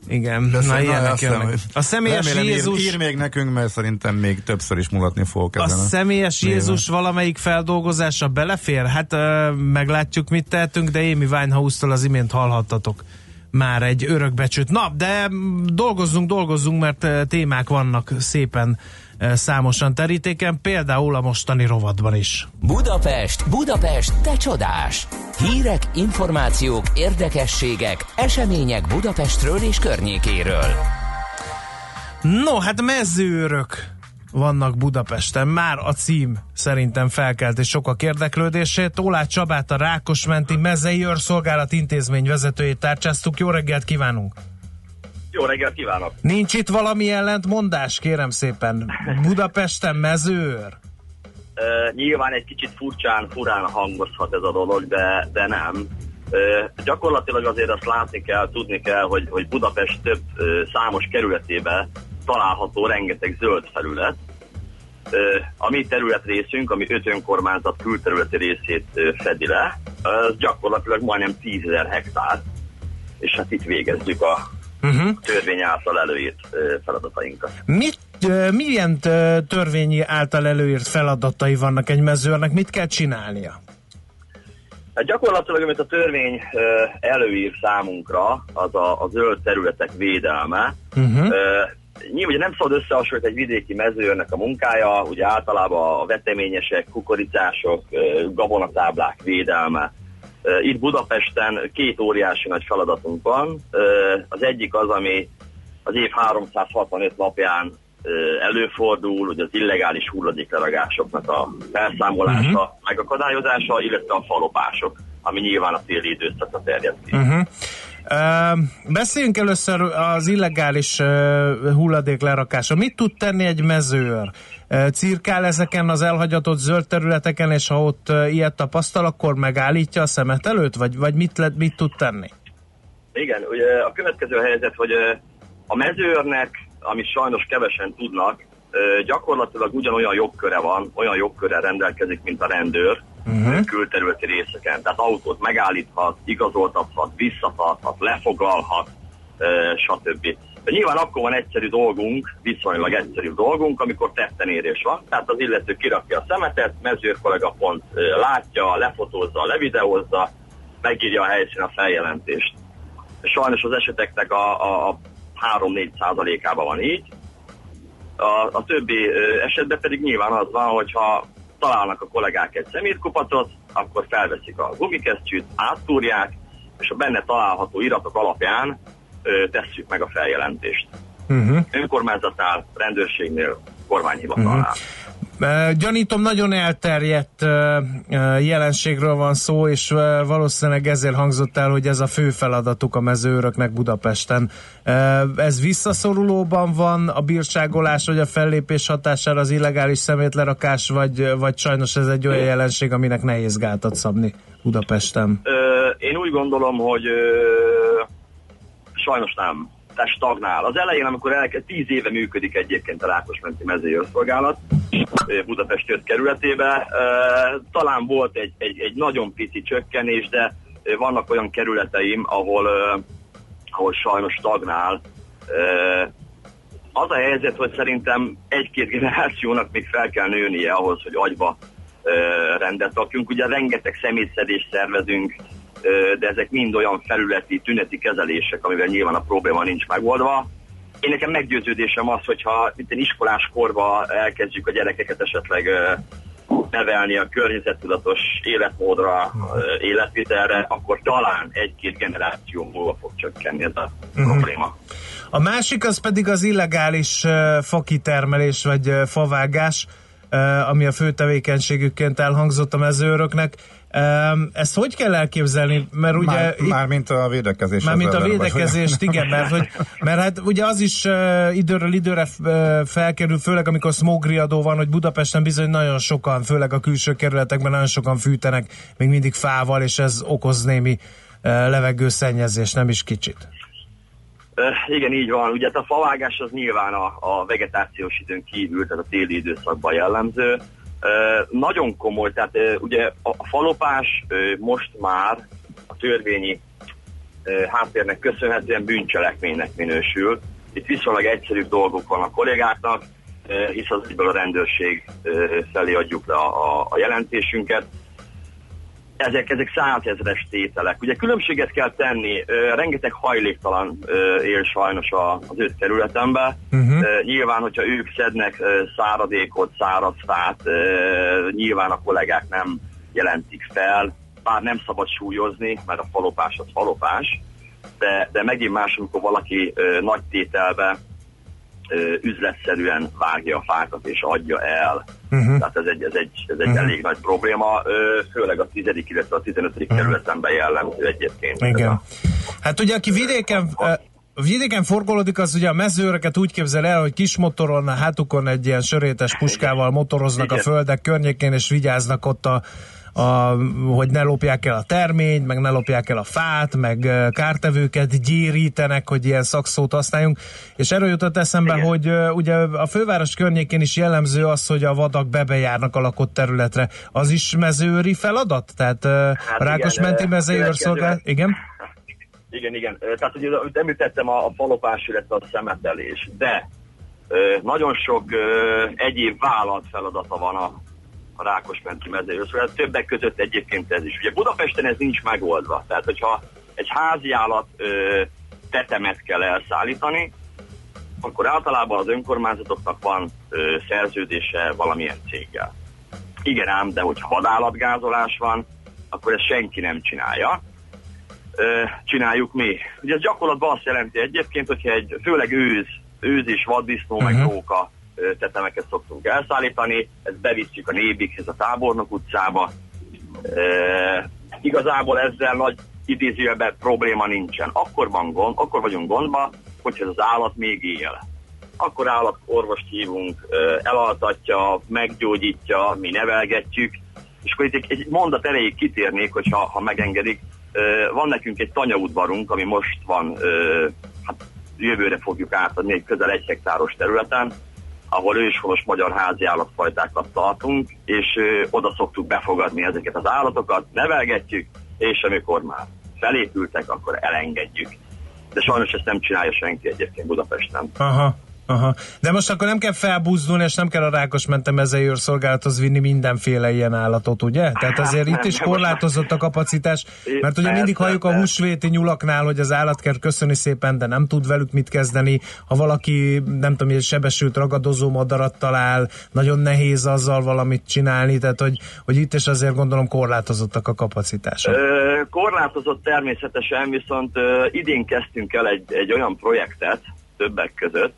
Igen, De na ilyenek jönnek. A személyes Remélem, ír- Jézus... Ír, még nekünk, mert szerintem még többször is mulatni fogok A ezen. személyes néven. Jézus valamelyik feldolgozása belefér? Hát ö, meglátjuk, mit tehetünk, de Amy Winehouse-tól az imént hallhattatok már egy örökbecsült. Na, de mm, dolgozzunk, dolgozzunk, mert témák vannak szépen számosan terítéken, például a mostani rovatban is. Budapest, Budapest, te csodás! Hírek, információk, érdekességek, események Budapestről és környékéről. No, hát mezőrök vannak Budapesten. Már a cím szerintem felkelt és sokak érdeklődését. Ólát Csabát a Rákosmenti Mezei Őrszolgálat intézmény vezetőjét tárcsáztuk. Jó reggelt kívánunk! Jó reggelt kívánok! Nincs itt valami ellentmondás, kérem szépen. Budapesten mezőr. Uh, nyilván egy kicsit furcsán, furán hangozhat ez a dolog, de, de nem. Uh, gyakorlatilag azért azt látni kell, tudni kell, hogy, hogy Budapest több uh, számos kerületében található rengeteg zöld felület. A mi területrészünk, ami öt önkormányzat külterületi részét fedi le, az gyakorlatilag majdnem 10 hektár, és hát itt végezzük a Uh-huh. törvény által előírt feladatainkat. Mit, milyen törvényi által előírt feladatai vannak egy mezőrnek? Mit kell csinálnia? Hát gyakorlatilag, amit a törvény előír számunkra, az a, a zöld területek védelme. Uh-huh. Nyilván nem szabad összehasonlítani egy vidéki mezőrnek a munkája, ugye általában a veteményesek, kukoricások, gabonatáblák védelme. Itt Budapesten két óriási nagy feladatunk van. Az egyik az, ami az év 365 napján előfordul, hogy az illegális hulladékleragásoknak a felszámolása, uh-huh. megakadályozása, illetve a falopások, ami nyilván a téli időszakra terjed ki. Uh-huh. Beszéljünk először az illegális hulladék lerakása. Mit tud tenni egy mezőr? Cirkál ezeken az elhagyatott zöld területeken, és ha ott ilyet tapasztal, akkor megállítja a szemet előtt? Vagy, vagy mit, le, mit tud tenni? Igen, ugye a következő helyzet, hogy a mezőrnek, amit sajnos kevesen tudnak, gyakorlatilag ugyanolyan jogköre van, olyan jogkörrel rendelkezik, mint a rendőr uh-huh. külterületi részeken. Tehát autót megállíthat, igazoltathat, visszatarthat, lefogalhat, stb. De nyilván akkor van egyszerű dolgunk, viszonylag egyszerű dolgunk, amikor tettenérés van. Tehát az illető kirakja a szemetet, mezőr kollega pont látja, lefotózza, levideózza, megírja a helyszín a feljelentést. Sajnos az eseteknek a, a, a 3-4 százalékában van így. A, a többi esetben pedig nyilván az van, hogyha találnak a kollégák egy szemétkupatot, akkor felveszik a gumikesztyűt, áttúrják, és a benne található iratok alapján ö, tesszük meg a feljelentést. Uh-huh. Önkormányzatnál, rendőrségnél, kormányhivatalnál. Uh-huh. Gyanítom, nagyon elterjedt jelenségről van szó, és valószínűleg ezért hangzott el, hogy ez a fő feladatuk a mezőröknek Budapesten. Ez visszaszorulóban van a bírságolás, vagy a fellépés hatására az illegális szemétlerakás, vagy, vagy sajnos ez egy olyan jelenség, aminek nehéz gátat szabni Budapesten? Én úgy gondolom, hogy sajnos nem. Tehát stagnál. Az elején, amikor elkezd, tíz éve működik egyébként a Rákosmenti mezőjörszolgálat ö, Budapest 5 kerületébe, talán volt egy, egy, egy nagyon pici csökkenés, de vannak olyan kerületeim, ahol, ahol sajnos stagnál. Az a helyzet, hogy szerintem egy-két generációnak még fel kell nőnie ahhoz, hogy agyba rendet rakjunk. Ugye rengeteg szemétszedést szervezünk, de ezek mind olyan felületi, tüneti kezelések, amivel nyilván a probléma nincs megoldva. Én nekem meggyőződésem az, hogyha itt iskolás korba elkezdjük a gyerekeket esetleg nevelni a környezettudatos életmódra, ö, életvitelre, akkor talán egy-két generáció múlva fog csökkenni ez a uh-huh. probléma. A másik az pedig az illegális uh, fakitermelés vagy uh, favágás, uh, ami a fő tevékenységükként elhangzott a mezőröknek. Ezt hogy kell elképzelni? Mert ugye Már, itt- már mint a védekezés. már mint a ellen, vagy igen, mert, hogy, mert hát ugye az is időről időre felkerül, főleg amikor smogriadó van, hogy Budapesten bizony nagyon sokan, főleg a külső kerületekben nagyon sokan fűtenek még mindig fával, és ez okoz némi levegőszennyezés, nem is kicsit. Igen, így van. Ugye hát a favágás az nyilván a, a vegetációs időn kívül, tehát a téli időszakban jellemző. Nagyon komoly, tehát ugye a, falopás most már a törvényi háttérnek köszönhetően bűncselekménynek minősül. Itt viszonylag egyszerűbb dolgok van a kollégáknak, hisz az egyből a rendőrség felé adjuk le a, a, a jelentésünket ezek, ezek százezres tételek. Ugye különbséget kell tenni, rengeteg hajléktalan él sajnos az öt területemben. Uh-huh. Nyilván, hogyha ők szednek száradékot, száraz fát, ö, nyilván a kollégák nem jelentik fel, bár nem szabad súlyozni, mert a falopás az falopás, de, de megint más, amikor valaki nagy tételbe üzletszerűen vágja a fákat és adja el. Uh-huh. Tehát ez egy, ez egy, ez egy uh-huh. elég nagy probléma, főleg a 10. illetve a 15. Uh-huh. kerületemben jellemző egyébként. Ez Igen. a- Hát ugye, aki vidéken, eh, vidéken forgolódik, az ugye a mezőröket úgy képzel el, hogy kis motoron, a hátukon egy ilyen sörétes puskával motoroznak Igen. a földek környékén, és vigyáznak ott a, a, hogy ne lopják el a terményt, meg ne lopják el a fát, meg kártevőket gyérítenek, hogy ilyen szakszót használjunk. És erről jutott eszembe, Igen. hogy ugye a főváros környékén is jellemző az, hogy a vadak bebejárnak a lakott területre. Az is mezőri feladat? Tehát hát Rákosmenti igen, mezőőrszolgálat? Igen? Igen, igen. Tehát ugye amit említettem a, a falopás, illetve a szemetelés, de ö, nagyon sok ö, egyéb vállalt feladata van a, a Rákosmenti mezőjövőszolgálat. Többek között egyébként ez is. Ugye Budapesten ez nincs megoldva. Tehát, hogyha egy házi állat ö, tetemet kell elszállítani, akkor általában az önkormányzatoknak van ö, szerződése valamilyen céggel. Igen ám, de hogyha vadállatgázolás van, akkor ezt senki nem csinálja. ö, csináljuk mi. Ugye ez gyakorlatban azt jelenti egyébként, hogyha egy főleg őz, őz és vaddisznó, uh-huh. meg róka ö, tetemeket szoktunk elszállítani, ezt bevisszük a Nébikhez, a Tábornok utcába. Ö, igazából ezzel nagy idézőjelben probléma nincsen. Akkor, van gond, akkor vagyunk gondba, hogyha az állat még él. Akkor állatorvost hívunk, elaltatja, meggyógyítja, mi nevelgetjük, és akkor itt egy, egy mondat erejéig kitérnék, hogyha ha megengedik. Van nekünk egy tanyaudvarunk, ami most van, hát jövőre fogjuk átadni egy közel egy hektáros területen, ahol őshonos magyar házi állatfajtákat tartunk, és ö, oda szoktuk befogadni ezeket az állatokat, nevelgetjük, és amikor már felépültek, akkor elengedjük. De sajnos ezt nem csinálja senki egyébként Budapesten. Aha. Aha. De most akkor nem kell felbúzdulni, és nem kell a Rákosmente mezei őrszolgálathoz vinni mindenféle ilyen állatot, ugye? Tehát azért itt is korlátozott a kapacitás, mert ugye mindig halljuk a húsvéti nyulaknál, hogy az állatkert köszöni szépen, de nem tud velük mit kezdeni. Ha valaki, nem tudom, egy sebesült ragadozó madarat talál, nagyon nehéz azzal valamit csinálni, tehát hogy, hogy itt is azért gondolom korlátozottak a kapacitások. Korlátozott természetesen, viszont idén kezdtünk el egy, egy olyan projektet többek között,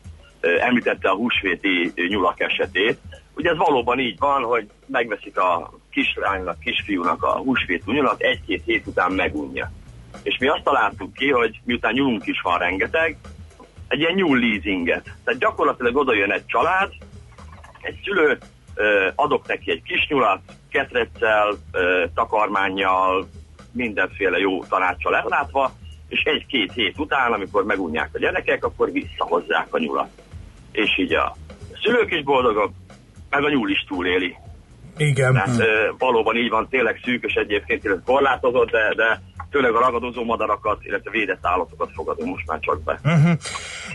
említette a húsvéti nyulak esetét. Ugye ez valóban így van, hogy megveszik a kislánynak, kisfiúnak a húsvéti nyulat, egy-két hét után megunja. És mi azt találtuk ki, hogy miután nyulunk is van rengeteg, egy ilyen nyúl leasinget. Tehát gyakorlatilag oda jön egy család, egy szülő, adok neki egy kis nyulat, ketreccel, takarmányjal, mindenféle jó tanácssal ellátva, és egy-két hét után, amikor megunják a gyerekek, akkor visszahozzák a nyulat. És így a szülők is boldogok, meg a nyúl is túléli. Igen. Tehát ö, valóban így van, tényleg szűkös egyébként, illetve korlátozott, de, de főleg a ragadozó madarakat, illetve védett állatokat fogadunk most már csak be. Uh-huh.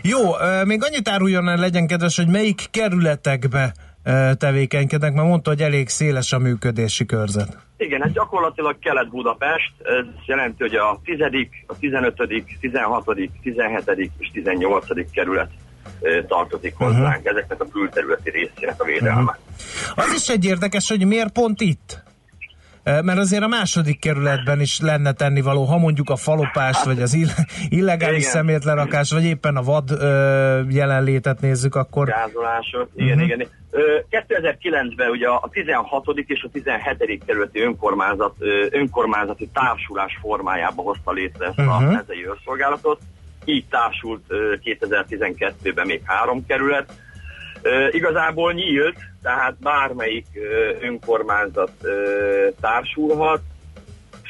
Jó, még annyit áruljon el, legyen kedves, hogy melyik kerületekbe tevékenykednek, mert mondta, hogy elég széles a működési körzet. Igen, ez gyakorlatilag Kelet-Budapest, ez jelenti, hogy a 10., a 15., 16., 17. és 18. kerület tartozik hozzánk, uh-huh. ezeknek a külterületi részének a védelme. Uh-huh. Az is egy érdekes, hogy miért pont itt? Mert azért a második kerületben is lenne tennivaló, ha mondjuk a falopást, vagy az ill- illegális Igen. szemétlerakás, vagy éppen a vad ö, jelenlétet nézzük, akkor... Gázolások, igen, Mhm. uh-huh. igen. Ö, 2009-ben ugye a 16. és a 17. kerületi önkormányzat, önkormányzati társulás formájába hozta létre ezt uh-huh. a Mhm. mezei őrszolgálatot. Így társult ö, 2012-ben még három kerület. Igazából nyílt, tehát bármelyik önkormányzat társulhat,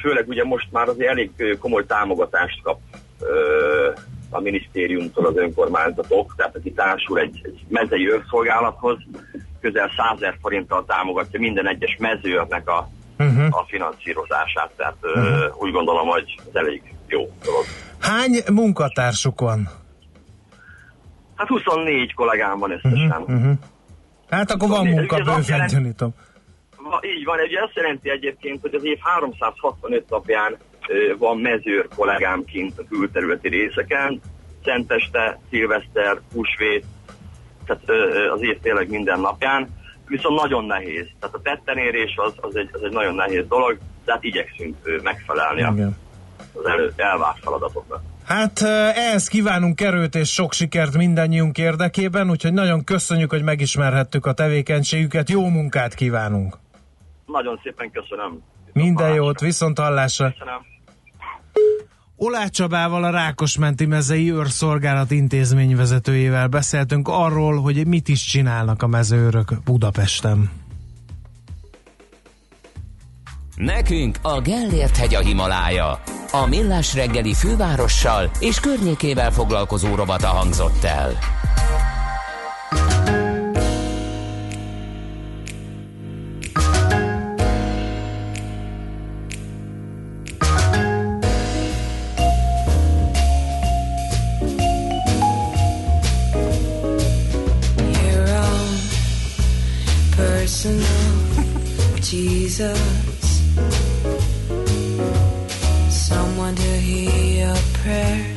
főleg ugye most már azért elég komoly támogatást kap a minisztériumtól az önkormányzatok, tehát aki társul egy, egy mezei őrszolgálathoz, közel 100 ezer forinttal támogatja minden egyes mezőrnek a, Uh-huh. a finanszírozását, tehát ö, úgy gondolom, hogy ez elég jó dolog. Hány munkatársuk van? Hát 24 kollégám van összesen. Uh-huh. Hát akkor van Ez munka, bőven gyanítom. Így van, ugye azt jelenti egyébként, hogy az év 365 napján van mezőr kollégám kint a külterületi részeken, Szenteste, Szilveszter, Húsvét, tehát az év tényleg minden napján, viszont nagyon nehéz. Tehát a tettenérés az, az, egy, az egy nagyon nehéz dolog, tehát igyekszünk megfelelni a- Igen. Az elő, elvárt feladatoknak. Hát eh, ehhez kívánunk erőt és sok sikert mindannyiunk érdekében, úgyhogy nagyon köszönjük, hogy megismerhettük a tevékenységüket, jó munkát kívánunk! Nagyon szépen köszönöm. Minden jót, viszont hallásra! Köszönöm. Olá Csabával, a Rákosmenti mezei őrszolgálat intézményvezetőjével beszéltünk arról, hogy mit is csinálnak a mezőrök Budapesten. Nekünk a Gellért hegy a Himalája. A Millás reggeli fővárossal és környékével foglalkozó rovata hangzott el. Jesus. Someone to hear your prayers,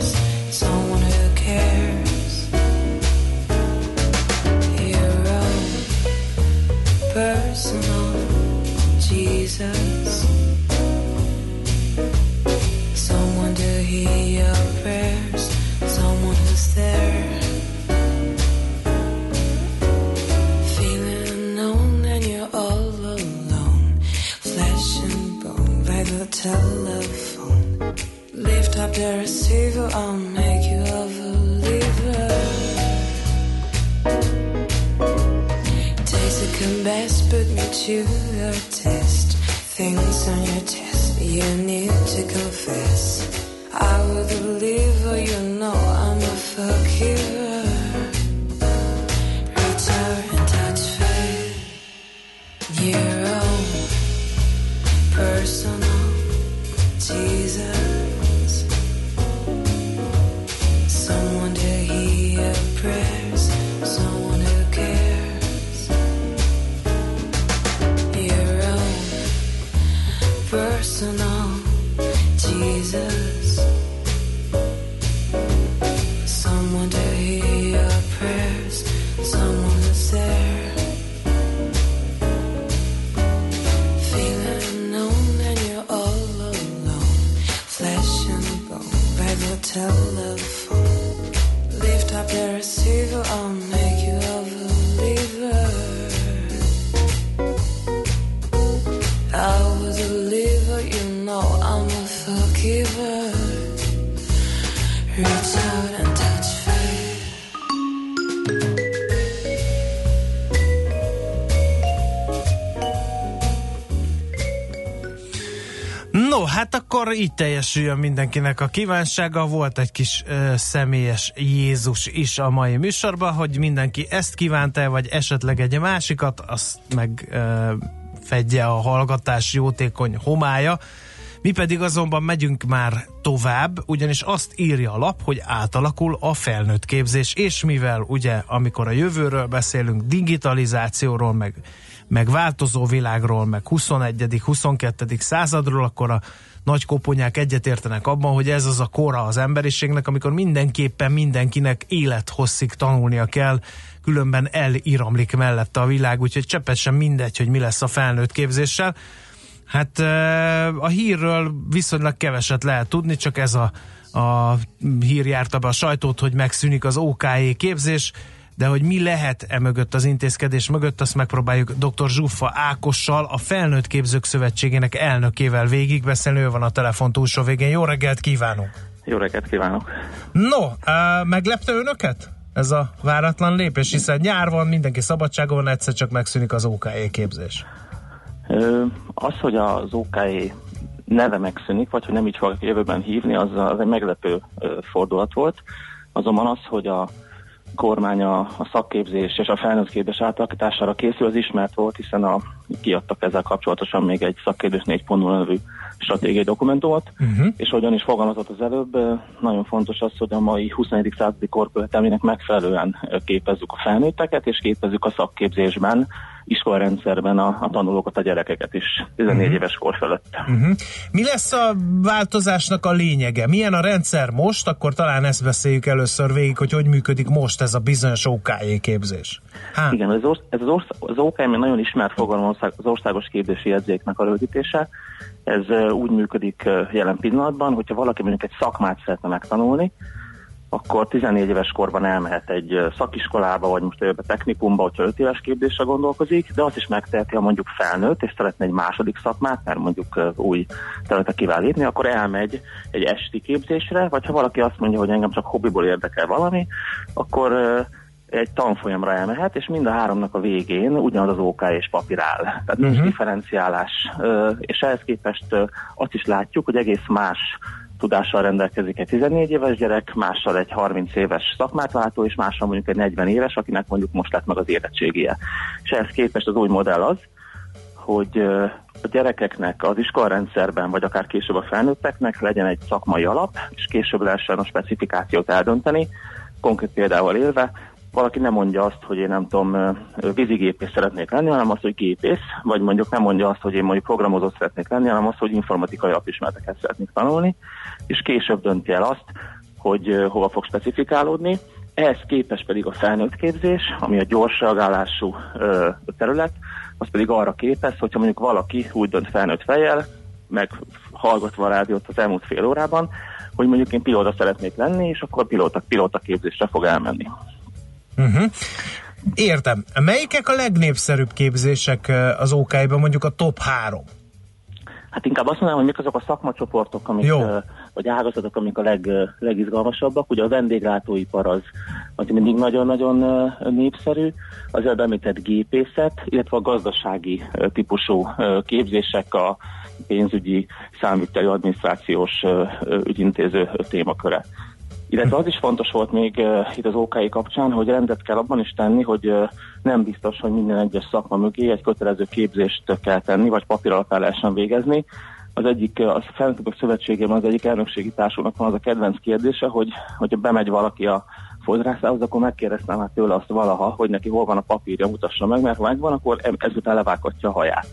hát akkor így teljesüljön mindenkinek a kívánsága. Volt egy kis ö, személyes Jézus is a mai műsorban, hogy mindenki ezt kívánta, vagy esetleg egy másikat, azt meg ö, fedje a hallgatás jótékony homája. Mi pedig azonban megyünk már tovább, ugyanis azt írja a lap, hogy átalakul a felnőtt képzés, és mivel ugye, amikor a jövőről beszélünk, digitalizációról, meg, meg változó világról, meg 21. 22. századról, akkor a nagy koponyák egyetértenek abban, hogy ez az a kora az emberiségnek, amikor mindenképpen mindenkinek élethosszig tanulnia kell, különben eliramlik mellette a világ, úgyhogy cseppet sem mindegy, hogy mi lesz a felnőtt képzéssel. Hát a hírről viszonylag keveset lehet tudni, csak ez a, a hír járta be a sajtót, hogy megszűnik az OKE képzés, de hogy mi lehet e mögött az intézkedés mögött, azt megpróbáljuk dr. Zsuffa Ákossal, a Felnőtt Képzők Szövetségének elnökével végigbeszélni, ő van a telefon túlsó végén. Jó reggelt kívánunk! Jó reggelt kívánok! No, uh, meglepte önöket ez a váratlan lépés, hiszen nyár van, mindenki szabadságon van, egyszer csak megszűnik az OKE képzés. Ö, az, hogy az OKE neve megszűnik, vagy hogy nem így fogják jövőben hívni, az, az egy meglepő fordulat volt. Azonban az, hogy a kormány a, a szakképzés és a felnőtt képzés átalakítására készül, az ismert volt, hiszen a, kiadtak ezzel kapcsolatosan még egy szakképzés 4.0 nevű stratégiai dokumentumot, uh-huh. és ahogyan is fogalmazott az előbb, nagyon fontos az, hogy a mai 21. századi korkövetelmének megfelelően képezzük a felnőtteket, és képezzük a szakképzésben, iskolarendszerben a, a tanulókat, a gyerekeket is 14 uh-huh. éves kor fölött. Uh-huh. Mi lesz a változásnak a lényege? Milyen a rendszer most? Akkor talán ezt beszéljük először végig, hogy hogy működik most ez a bizonyos OKJ képzés. Há. Igen, ez, orsz, ez az, orsz, az egy nagyon ismert fogalom az országos képzési jegyzéknek a rövidítése. Ez úgy működik jelen pillanatban, hogyha valaki mondjuk egy szakmát szeretne megtanulni, akkor 14 éves korban elmehet egy szakiskolába, vagy most jövőbe technikumba, hogyha 5 éves képzésre gondolkozik, de azt is megteheti, ha mondjuk felnőtt, és szeretne egy második szakmát, mert mondjuk új területre kíván lépni, akkor elmegy egy esti képzésre, vagy ha valaki azt mondja, hogy engem csak hobbiból érdekel valami, akkor egy tanfolyamra elmehet, és mind a háromnak a végén ugyanaz az OK és papír áll. Tehát uh-huh. nincs differenciálás. És ehhez képest azt is látjuk, hogy egész más tudással rendelkezik egy 14 éves gyerek, mással egy 30 éves szakmát váltó, és mással mondjuk egy 40 éves, akinek mondjuk most lett meg az érettségie. És ehhez képest az új modell az, hogy a gyerekeknek az iskolarendszerben, vagy akár később a felnőtteknek legyen egy szakmai alap, és később lehessen a specifikációt eldönteni, konkrét példával élve, valaki nem mondja azt, hogy én nem tudom, vízigépész szeretnék lenni, hanem azt, hogy gépész, vagy mondjuk nem mondja azt, hogy én mondjuk programozó szeretnék lenni, hanem azt, hogy informatikai alapismereteket szeretnék tanulni, és később dönti el azt, hogy hova fog specifikálódni. Ehhez képes pedig a felnőtt képzés, ami a gyors reagálású terület, az pedig arra képes, hogyha mondjuk valaki úgy dönt felnőtt fejjel, meg hallgatva a rádiót az elmúlt fél órában, hogy mondjuk én pilóta szeretnék lenni, és akkor pilóta, pilóta képzésre fog elmenni. Uh-huh. Értem. Melyikek a legnépszerűbb képzések az OK-ban, mondjuk a top 3? Hát inkább azt mondanám, hogy mik azok a szakmacsoportok, amik Jó. vagy ágazatok, amik a leg, legizgalmasabbak. Ugye a vendéglátóipar az, az mindig nagyon-nagyon népszerű, az előbb említett gépészet, illetve a gazdasági típusú képzések, a pénzügyi, számviteli, adminisztrációs ügyintéző témaköre. Illetve az is fontos volt még uh, itt az OKI kapcsán, hogy rendet kell abban is tenni, hogy uh, nem biztos, hogy minden egyes szakma mögé egy kötelező képzést kell tenni, vagy papír alapján lehessen végezni. Az egyik, a Felnőttök Szövetségében az egyik elnökségi társulnak van az a kedvenc kérdése, hogy, hogyha bemegy valaki a fodrászához, akkor megkérdeztem hát tőle azt valaha, hogy neki hol van a papírja, mutassa meg, mert ha megvan, akkor ezután levághatja a haját.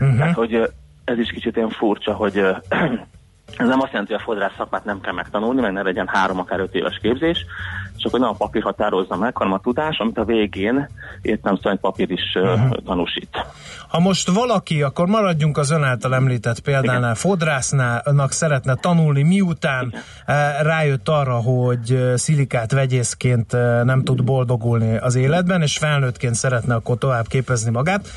Uh-huh. Tehát, hogy ez is kicsit ilyen furcsa, hogy ez nem azt jelenti, hogy a fodrász szakmát nem kell megtanulni, meg ne legyen három, akár öt éves képzés, csak hogy nem a papír határozza meg, hanem a tudás, amit a végén értem szerint papír is uh-huh. tanúsít. Ha most valaki, akkor maradjunk az ön által említett példánál, fodrásznának szeretne tanulni, miután eh, rájött arra, hogy szilikát vegyészként nem tud boldogulni az életben, és felnőttként szeretne akkor tovább képezni magát,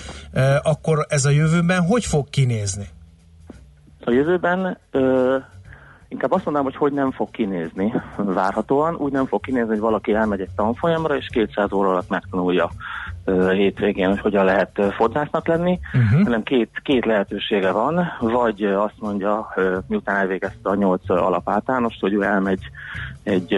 akkor ez a jövőben hogy fog kinézni? A jövőben ö, inkább azt mondanám, hogy hogy nem fog kinézni várhatóan. Úgy nem fog kinézni, hogy valaki elmegy egy tanfolyamra, és 200 óra alatt megtanulja hétvégén, hogy hogyan lehet fodrásznak lenni, uh-huh. hanem két, két lehetősége van, vagy azt mondja, miután elvégezte a nyolc alapáltalánost, hogy ő elmegy egy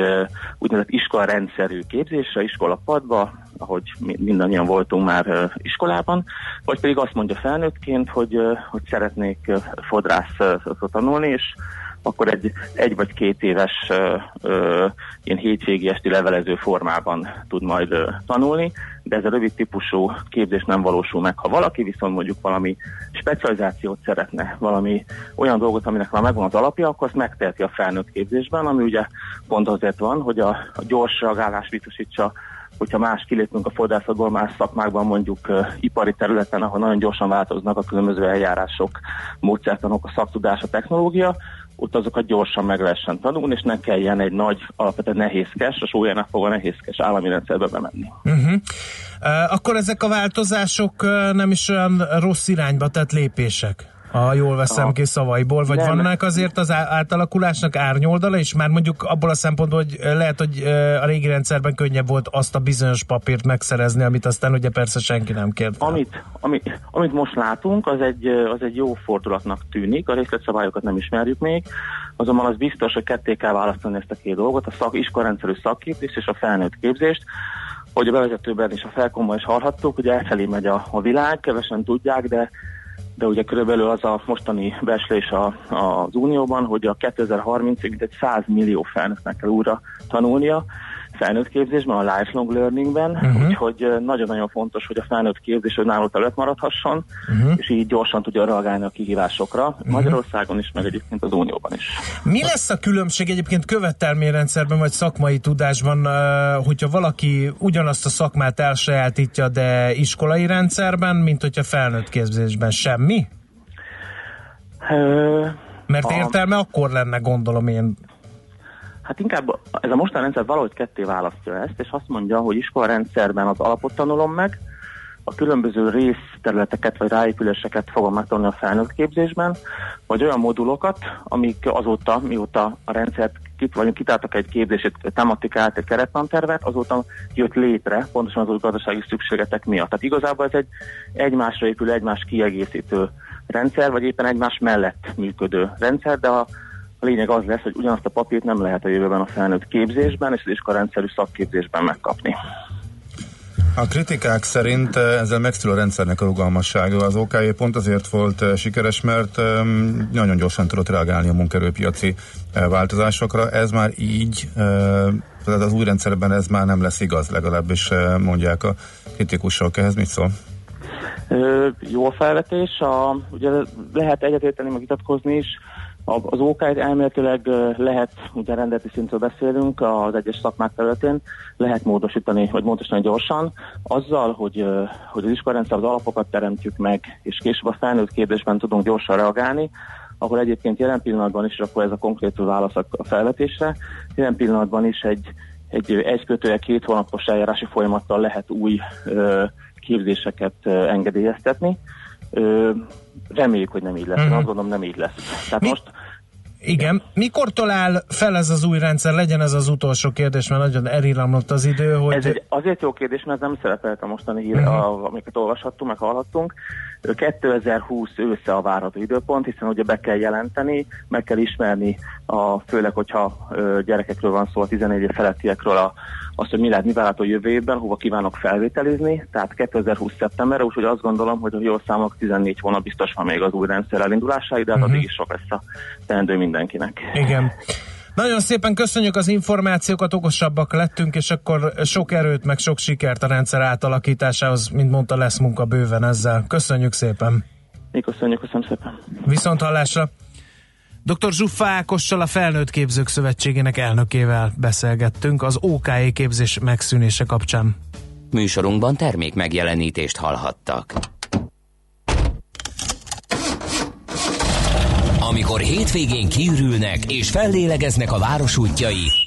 úgynevezett iskolarendszerű képzésre, iskolapadba, ahogy mi- mindannyian voltunk már iskolában, vagy pedig azt mondja felnőttként, hogy, hogy szeretnék ö, fodrász ö, tanulni, és akkor egy, egy vagy két éves ö, ö, ilyen hétvégi esti levelező formában tud majd ö, tanulni, de ez a rövid típusú képzés nem valósul meg. Ha valaki viszont mondjuk valami specializációt szeretne, valami olyan dolgot, aminek már megvan az alapja, akkor azt megteheti a felnőtt képzésben, ami ugye pont azért van, hogy a, a gyors reagálás biztosítsa hogyha más kilépünk a fodrászatból, más szakmákban mondjuk uh, ipari területen, ahol nagyon gyorsan változnak a különböző eljárások, módszertanok, a szaktudás, a technológia, ott azokat gyorsan meg lehessen tanulni, és ne kelljen egy nagy, alapvetően nehézkes, a súlyának fogva nehézkes állami rendszerbe bemenni. Uh-huh. Uh, akkor ezek a változások nem is olyan rossz irányba tett lépések? Ha jól veszem A- ki szavaiból, vagy Nem. vannak azért az átalakulásnak árnyoldala is? Már mondjuk abból a szempontból, hogy lehet, hogy a régi rendszerben könnyebb volt azt a bizonyos papírt megszerezni, amit aztán ugye persze senki nem kért. Amit, ami, amit most látunk, az egy, az egy jó fordulatnak tűnik, a részletszabályokat nem ismerjük még, azonban az biztos, hogy ketté kell választani ezt a két dolgot, a szak, iskolrendszerű szakképzést és a felnőtt képzést, hogy a bevezetőben és a felkomban is hallhattuk, hogy elfelé megy a, a világ, kevesen tudják, de de ugye körülbelül az a mostani becslés a, a, az Unióban, hogy a 2030-ig mintegy 100 millió felnőttnek kell újra tanulnia felnőtt képzésben, a lifelong learningben, uh-huh. úgyhogy nagyon-nagyon fontos, hogy a felnőtt képzés önálló terület maradhasson, uh-huh. és így gyorsan tudja reagálni a kihívásokra, uh-huh. Magyarországon is, meg egyébként az Unióban is. Mi lesz a különbség egyébként követelményrendszerben vagy szakmai tudásban, hogyha valaki ugyanazt a szakmát elsajátítja, de iskolai rendszerben, mint hogyha felnőtt képzésben semmi? Mert értelme akkor lenne, gondolom én. Hát inkább ez a mostani rendszer valahogy ketté választja ezt, és azt mondja, hogy iskolarendszerben az alapot tanulom meg, a különböző részterületeket vagy ráépüléseket fogom megtanulni a felnőtt képzésben, vagy olyan modulokat, amik azóta, mióta a rendszert kit, vagy kitáltak egy képzését, tematikát, egy kerettantervet, azóta jött létre, pontosan az gazdasági szükségletek miatt. Tehát igazából ez egy egymásra épülő, egymás kiegészítő rendszer, vagy éppen egymás mellett működő rendszer, de a a lényeg az lesz, hogy ugyanazt a papírt nem lehet a jövőben a felnőtt képzésben és az iskolárendszerű szakképzésben megkapni. A kritikák szerint eh, ezzel megszül a rendszernek a rugalmassága. Az OKJ pont azért volt eh, sikeres, mert nagyon gyorsan tudott reagálni a munkerőpiaci eh, változásokra. Ez már így, eh, tehát az új rendszerben ez már nem lesz igaz, legalábbis mondják a kritikusok. Ehhez mit szól? Ö, jó a felvetés, a, ugye lehet egyetérteni, meg vitatkozni is. Az OK elméletileg lehet, ugye rendeleti szintről beszélünk az egyes szakmák területén, lehet módosítani, vagy módosítani gyorsan, azzal, hogy, hogy az iskolarendszer az alapokat teremtjük meg, és később a felnőtt képzésben tudunk gyorsan reagálni, akkor egyébként jelen pillanatban is, akkor ez a konkrét válasz a felvetésre, jelen pillanatban is egy, egy egy kötője két hónapos eljárási folyamattal lehet új ö, képzéseket ö, engedélyeztetni. Ö, reméljük, hogy nem így lesz. Én Mhm. azt gondolom, nem így lesz. Tehát Mi- most Igen. Mikortól áll fel ez az új rendszer? Legyen ez az utolsó kérdés, mert nagyon elillamlott az idő, hogy... Ez egy azért jó kérdés, mert ez nem szerepelt a mostani hír, a, amiket olvashattunk, meg hallhattunk. Ö, 2020 ősze a várható időpont, hiszen ugye be kell jelenteni, meg kell ismerni, a, főleg, hogyha gyerekekről van szó, a 14 év felettiekről, a, azt, hogy mi lehet, mi várható jövő évben, hova kívánok felvételizni, tehát 2020 szeptemberre, úgyhogy azt gondolom, hogy ha jól számolok, 14 hónap biztos van még az új rendszer elindulásáig, de hát Mhm. addig is sok lesz a teendő mindenkinek. Igen. Nagyon szépen köszönjük az információkat, okosabbak lettünk, és akkor sok erőt, meg sok sikert a rendszer átalakításához, mint mondta, lesz munka bőven ezzel. Köszönjük szépen. Mi köszönjük, köszönöm szépen. Viszont hallásra. Dr. Zsuffa Ákossal a Felnőtt Képzők Szövetségének elnökével beszélgettünk az OKE képzés megszűnése kapcsán. Műsorunkban termék megjelenítést hallhattak. Amikor hétvégén kiürülnek és fellélegeznek a város útjai,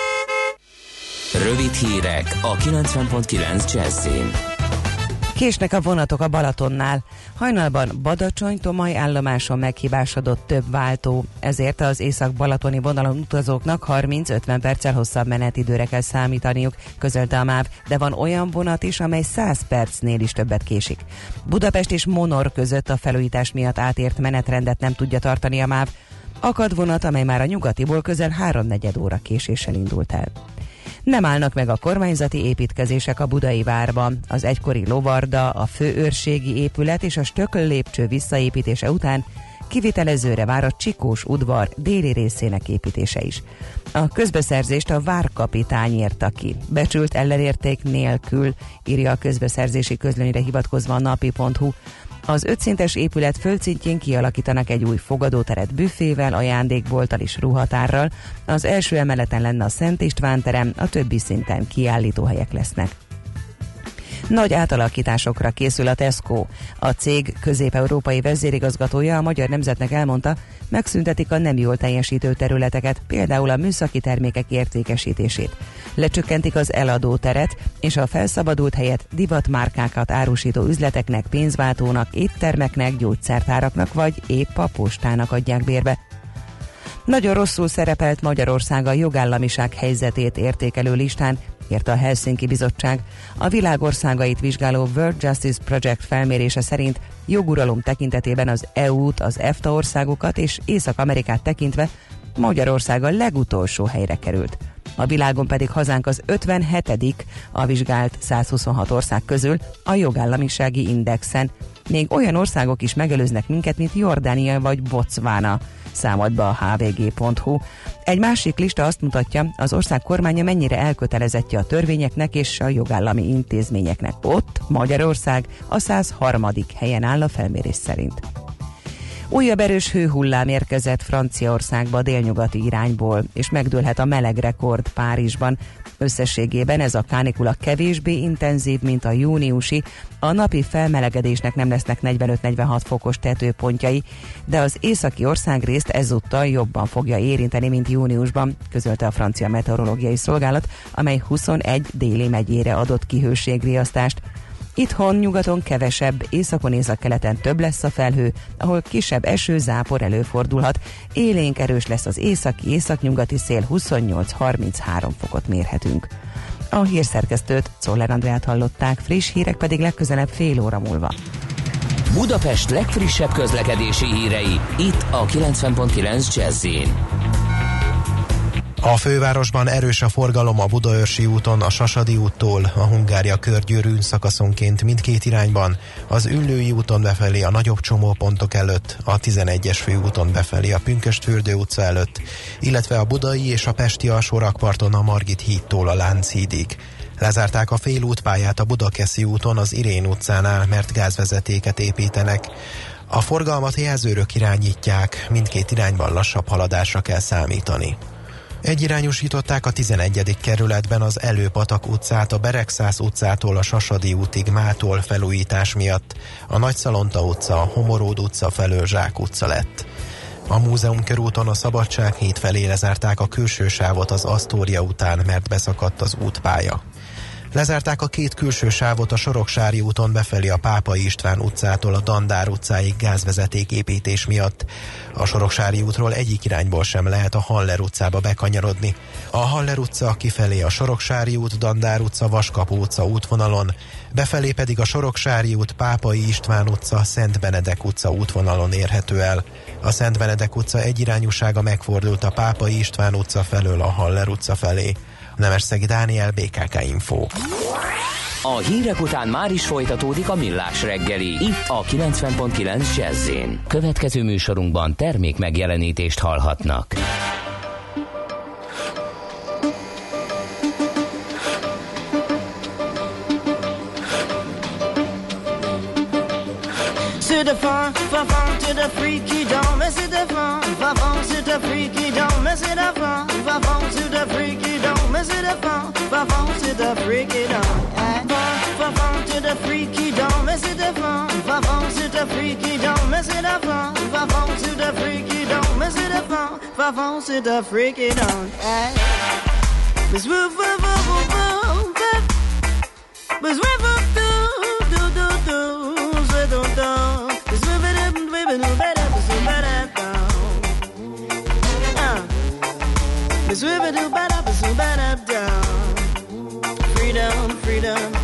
Rövid hírek a 90.9 Jazzin. Késnek a vonatok a Balatonnál. Hajnalban Badacsony-Tomaj állomáson meghibásodott több váltó, ezért az észak-balatoni vonalon utazóknak 30-50 perccel hosszabb menetidőre kell számítaniuk, közölte a MÁV, de van olyan vonat is, amely 100 percnél is többet késik. Budapest és Monor között a felújítás miatt átért menetrendet nem tudja tartani a MÁV. Akad vonat, amely már a nyugatiból közel háromnegyed óra késéssel indult el. Nem állnak meg a kormányzati építkezések a budai várban. Az egykori lovarda, a főőrségi épület és a stököl lépcső visszaépítése után kivitelezőre vár a Csikós udvar déli részének építése is. A közbeszerzést a várkapitány írta ki. Becsült ellenérték nélkül, írja a közbeszerzési közlönyre hivatkozva a napi.hu. Az ötszintes épület földszintjén kialakítanak egy új fogadóteret büfével, ajándékbolttal és ruhatárral. Az első emeleten lenne a Szent István terem, a többi szinten kiállítóhelyek lesznek. Nagy átalakításokra készül a Tesco. A cég közép-európai vezérigazgatója a Magyar Nemzetnek elmondta, megszüntetik a nem jól teljesítő területeket, például a műszaki termékek értékesítését. Lecsökkentik az eladó teret, és a felszabadult helyet divatmárkákat árusító üzleteknek, pénzváltónak, éttermeknek, gyógyszertáraknak vagy épp a postának adják bérbe. Nagyon rosszul szerepelt Magyarország a jogállamiság helyzetét értékelő listán, írta a Helsinki Bizottság. A világ országait vizsgáló World Justice Project felmérése szerint joguralom tekintetében az EU-t, az EFTA országokat és Észak-Amerikát tekintve Magyarország a legutolsó helyre került. A világon pedig hazánk az 57 a vizsgált 126 ország közül a jogállamisági indexen. Még olyan országok is megelőznek minket, mint Jordánia vagy Botswana számolt be a hvg.hu. Egy másik lista azt mutatja, az ország kormánya mennyire elkötelezettje a törvényeknek és a jogállami intézményeknek. Ott Magyarország a 103. helyen áll a felmérés szerint. Újabb erős hőhullám érkezett Franciaországba délnyugati irányból, és megdőlhet a meleg rekord Párizsban. Összességében ez a kánikula kevésbé intenzív, mint a júniusi. A napi felmelegedésnek nem lesznek 45-46 fokos tetőpontjai, de az északi ország részt ezúttal jobban fogja érinteni, mint júniusban, közölte a francia meteorológiai szolgálat, amely 21 déli megyére adott ki hőségriasztást. Itthon nyugaton kevesebb, északon északkeleten több lesz a felhő, ahol kisebb eső, zápor előfordulhat. Élénk erős lesz az északi, északnyugati szél, 28-33 fokot mérhetünk. A hírszerkesztőt, Czoller Andrát hallották, friss hírek pedig legközelebb fél óra múlva. Budapest legfrissebb közlekedési hírei, itt a 90.9 jazz A fővárosban erős a forgalom a Budaörsi úton, a Sasadi úttól, a Hungária körgyűrűn szakaszonként mindkét irányban, az Üllői úton befelé a nagyobb csomópontok előtt, a 11-es főúton befelé a Pünköstfürdő utca előtt, illetve a Budai és a Pesti alsórakparton a Margit hídtól a Lánchídig. Lezárták a félútpályát a Budakeszi úton az Irén utcánál, mert gázvezetéket építenek. A forgalmat jelzőrök irányítják, mindkét irányban lassabb haladásra kell számítani. Egyirányosították a 11. kerületben az Előpatak utcát a Beregszász utcától a Sasadi útig mától felújítás miatt. A Nagyszalonta utca, a Homoród utca felől Zsák utca lett. A múzeum körúton a Szabadság híd felé lezárták a külső sávot az Asztória után, mert beszakadt az útpálya. Lezárták a két külső sávot a Soroksári úton befelé a Pápai István utcától a Dandár utcáig gázvezeték építés miatt. A Soroksári útról egyik irányból sem lehet a Haller utcába bekanyarodni. A Haller utca kifelé a Soroksári út, Dandár utca, Vaskapu utca útvonalon, befelé pedig a Soroksári út, Pápai István utca, Szent Benedek utca útvonalon érhető el. A Szent Benedek utca egyirányúsága megfordult a Pápai István utca felől a Haller utca felé. Nemesszegi Dániel, BKK Info. A hírek után már is folytatódik a millás reggeli. Itt a 90.9 jazz Következő műsorunkban termék megjelenítést hallhatnak. C'est de fin, fin, fin, c'est de freaky down, mais c'est de fin, fin, fin, c'est de freaky down, mais c'est de fin, fin, fin, c'est de freaky down, mais c'est de fin, fin, fin, c'est de freaky down, eh. fin, fin, c'est de freaky down, mais c'est de fin, fin, fin, c'est de freaky down, mais c'est de fin, fin, fin, c'est de freaky down, mais c'est de fin, fin, fin, c'est de freaky down, eh. Miss Woo, woo, woo, woo, woo, woo. Miss Woo, woo, do, do, do, do, do, do, do. Miss Woo, woo, do, woo, woo, do, better, Miss Woo, better, do. Uh. Miss Woo, woo, do, better, Miss Woo, Freedom,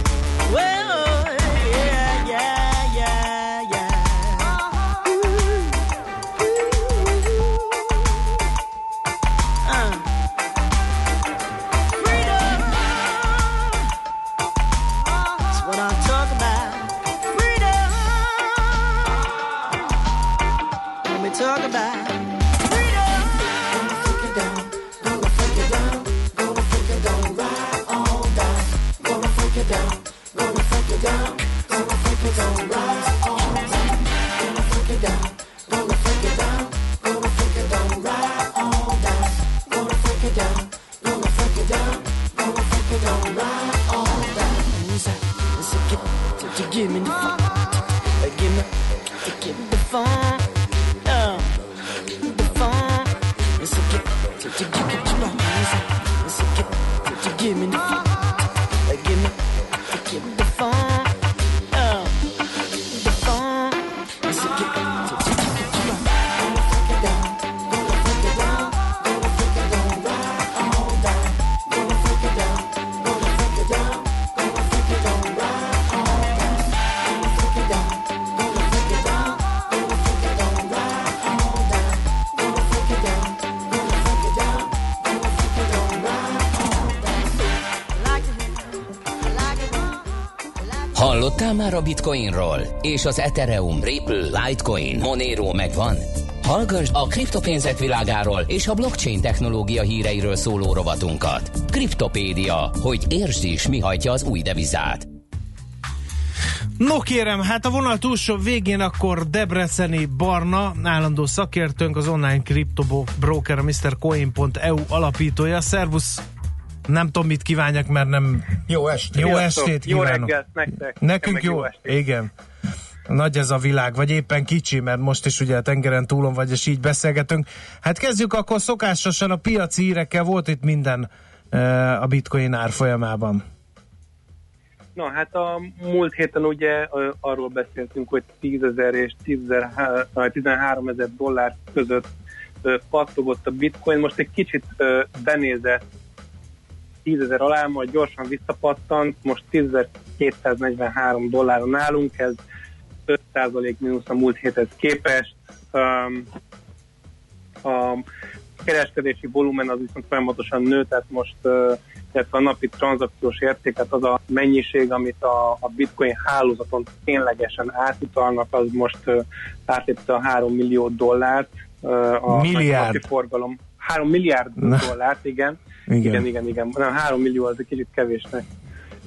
már a Bitcoinról? És az Ethereum, Ripple, Litecoin, Monero megvan? Hallgass a kriptopénzek világáról és a blockchain technológia híreiről szóló rovatunkat. Kriptopédia, hogy értsd is, mi hajtja az új devizát. No kérem, hát a vonal túlsó végén akkor Debreceni Barna, állandó szakértőnk, az online kriptobroker, a MrCoin.eu alapítója. Szervusz! Nem tudom, mit kívánjak, mert nem... Jó estét! Jó estét Jó kívánok! reggelt nektek! Nekünk jó, jó estét. igen. Nagy ez a világ, vagy éppen kicsi, mert most is ugye a tengeren túlon vagy, és így beszélgetünk. Hát kezdjük akkor szokásosan a piaci hírekkel, volt itt minden eh, a bitcoin árfolyamában. Na hát a múlt héten ugye arról beszéltünk, hogy 10 ezer és 13 ezer dollár között pattogott a bitcoin. Most egy kicsit benézett 10 ezer alá, majd gyorsan visszapattant, most 10.243 dolláron állunk, ez 5% mínusz a múlt héthez képest. Um, a kereskedési volumen az viszont folyamatosan nő, tehát most uh, illetve a napi tranzakciós érték, tehát az a mennyiség, amit a, a bitcoin hálózaton ténylegesen átutalnak, az most uh, átlépte a 3 millió dollárt. Uh, a Milliárd. forgalom. 3 milliárd dollárt, igen. Igen. Igen, igen, igen. Nem, 3 millió az egy kicsit kevésnek.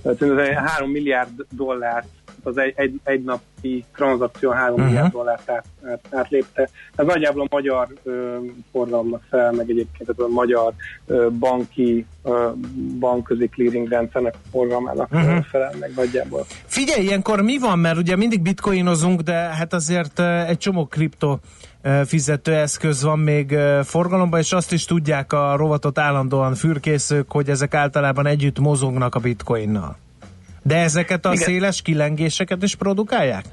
Tehát ez 3 milliárd dollárt az egy, egy, egy napi tranzakció 3 Mhm. milliárd dollárt át, át, átlépte. Ez nagyjából a magyar ö, forgalomnak fel, meg egyébként ez a magyar ö, banki, ö, bankközi clearing rendszernek a forgalmának uh-huh. felel meg nagyjából. Figyelj, ilyenkor mi van, mert ugye mindig bitcoinozunk, de hát azért egy csomó kripto fizetőeszköz van még forgalomban, és azt is tudják a rovatot állandóan fürkészők, hogy ezek általában együtt mozognak a bitcoinnal. De ezeket a Igen. széles kilengéseket is produkálják?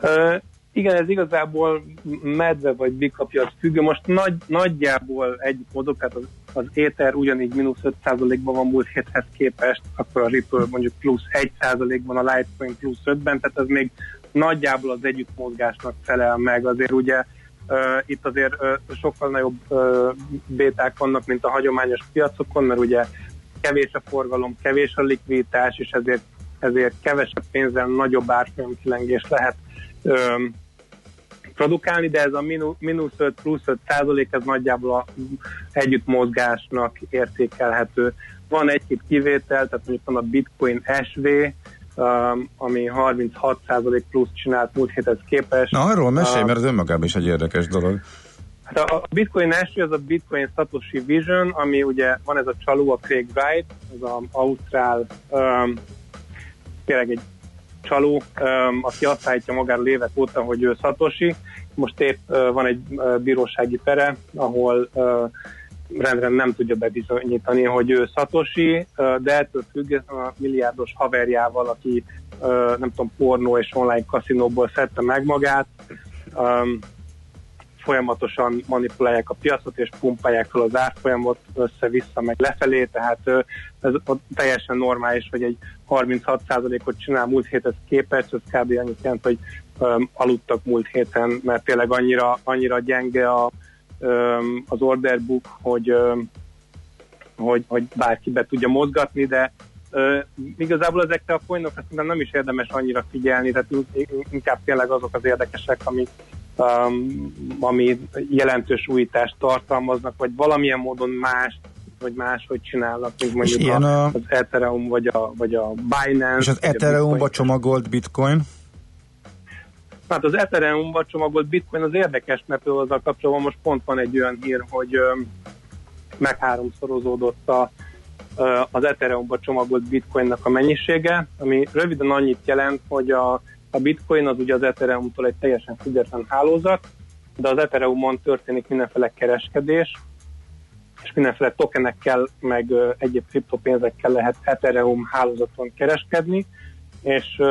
Ö, igen, ez igazából medve vagy bikapiac függő. Most nagy, nagyjából egy mozog, tehát az, az Ether ugyanígy mínusz 5%-ban van múlt héthez képest, akkor a Ripple mondjuk plusz 1%-ban, a Litecoin plusz 5-ben, tehát ez még nagyjából az együttmozgásnak felel meg. Azért ugye uh, itt azért uh, sokkal nagyobb uh, béták vannak, mint a hagyományos piacokon, mert ugye kevés a forgalom, kevés a likviditás, és ezért, ezért kevesebb pénzzel nagyobb árfolyam lehet um, produkálni, de ez a mínu- mínusz 5 plusz 5 százalék, ez nagyjából a együttmozgásnak értékelhető. Van egy-két kivétel, tehát mondjuk van a Bitcoin SV, ami 36 százalék plusz csinált múlt héthez képest. Na, arról mesélj, Um, mert ez önmagában is egy érdekes dolog. Hát a a Bitcoin első, az a Bitcoin Satoshi Vision, ami ugye van ez a csaló, a Craig Wright, ez az ausztrál, um, tényleg egy csaló, um, aki azt állítja magáról évek óta, hogy ő Satoshi. Most épp uh, van egy uh, bírósági pere, ahol uh, rendre nem tudja bebizonyítani, hogy ő Satoshi, uh, de ettől függetlenül a milliárdos haverjával, aki nem tudom, pornó és online kaszinóból szedte meg magát, um, folyamatosan manipulálják a piacot, és pumpálják fel az árfolyamot össze-vissza, meg lefelé, tehát ez teljesen normális, hogy egy 36%-ot csinál múlt héthez képest, ez kb. annyit jelent, hogy öm, aludtak múlt héten, mert tényleg annyira, annyira gyenge a, az order book, hogy, hogy, hogy bárki be tudja mozgatni, de igazából ezekre a coinokra szerintem nem is érdemes annyira figyelni, tehát in- inkább tényleg azok az érdekesek, amik um, ami jelentős újítást tartalmaznak, vagy valamilyen módon más vagy máshogy csinálnak, mint mondjuk a, a- az Ethereum, vagy a, vagy a Binance. És az Ethereum-ba csomagolt bitcoin? Hát az Ethereum-ba csomagolt bitcoin az érdekes, mert azzal kapcsolatban most pont van egy olyan hír, hogy öm, meg háromszorozódott a, az Ethereum-ba csomagolt bitcoinnak a mennyisége, ami röviden annyit jelent, hogy a, a bitcoin az ugye az Ethereum-tól egy teljesen független hálózat, de az Ethereum-on történik mindenféle kereskedés, és mindenféle tokenekkel, meg egyéb kriptopénzekkel lehet Ethereum hálózaton kereskedni, és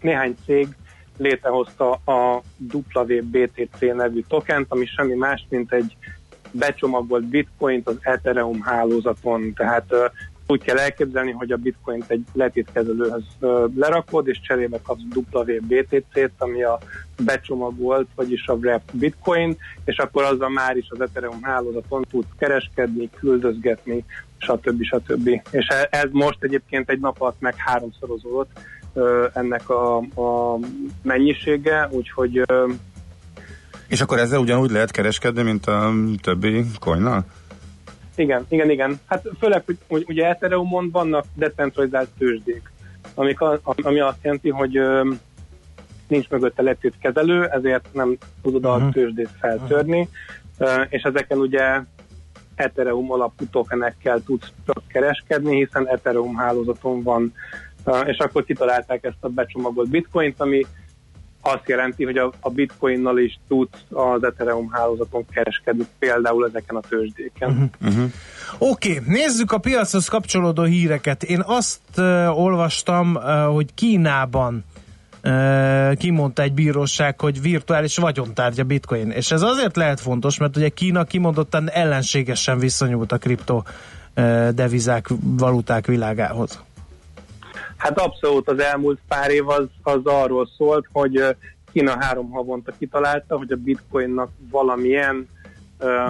néhány cég létrehozta a WBTC nevű tokent, ami semmi más, mint egy becsomagolt bitcoint az Ethereum hálózaton. Tehát úgy kell elképzelni, hogy a bitcoint egy letétkezelőhöz lerakod, és cserébe kapsz WBTC-t, ami a becsomagolt, vagyis a wrapped bitcoin, és akkor azzal már is az Ethereum hálózaton tudsz kereskedni, küldözgetni, stb. stb. És e- ez most egyébként egy nap alatt meg háromszorozódott ennek a, a mennyisége, úgyhogy És akkor ezzel ugyanúgy lehet kereskedni, mint a többi coinnal? Igen, igen, igen. Hát főleg, hogy, hogy ugye Ethereumon vannak decentralizált tőzsdék, amik a, ami azt jelenti, hogy ö, nincs mögötte letétkezelő, ezért nem tudod a Mhm. tőzsdét feltörni, ö, és ezeken ugye Ethereum alapú tokenekkel tudsz csak kereskedni, hiszen Ethereum hálózaton van, és akkor kitalálták ezt a becsomagolt bitcoint, ami azt jelenti, hogy a, a bitcoinnal is tudsz az Ethereum hálózaton kereskedni, például ezeken a tőzsdéken. Uh-huh. Oké, okay, nézzük a piachoz kapcsolódó híreket. Én azt uh, olvastam, uh, hogy Kínában uh, kimondta egy bíróság, hogy virtuális vagyontárgya bitcoin. És ez azért lehet fontos, mert ugye Kína kimondottan ellenségesen viszonyult a kripto uh, devizák, valuták világához. Hát abszolút az elmúlt pár év az, az arról szólt, hogy ö, Kína három havonta kitalálta, hogy a bitcoinnak valamilyen ö,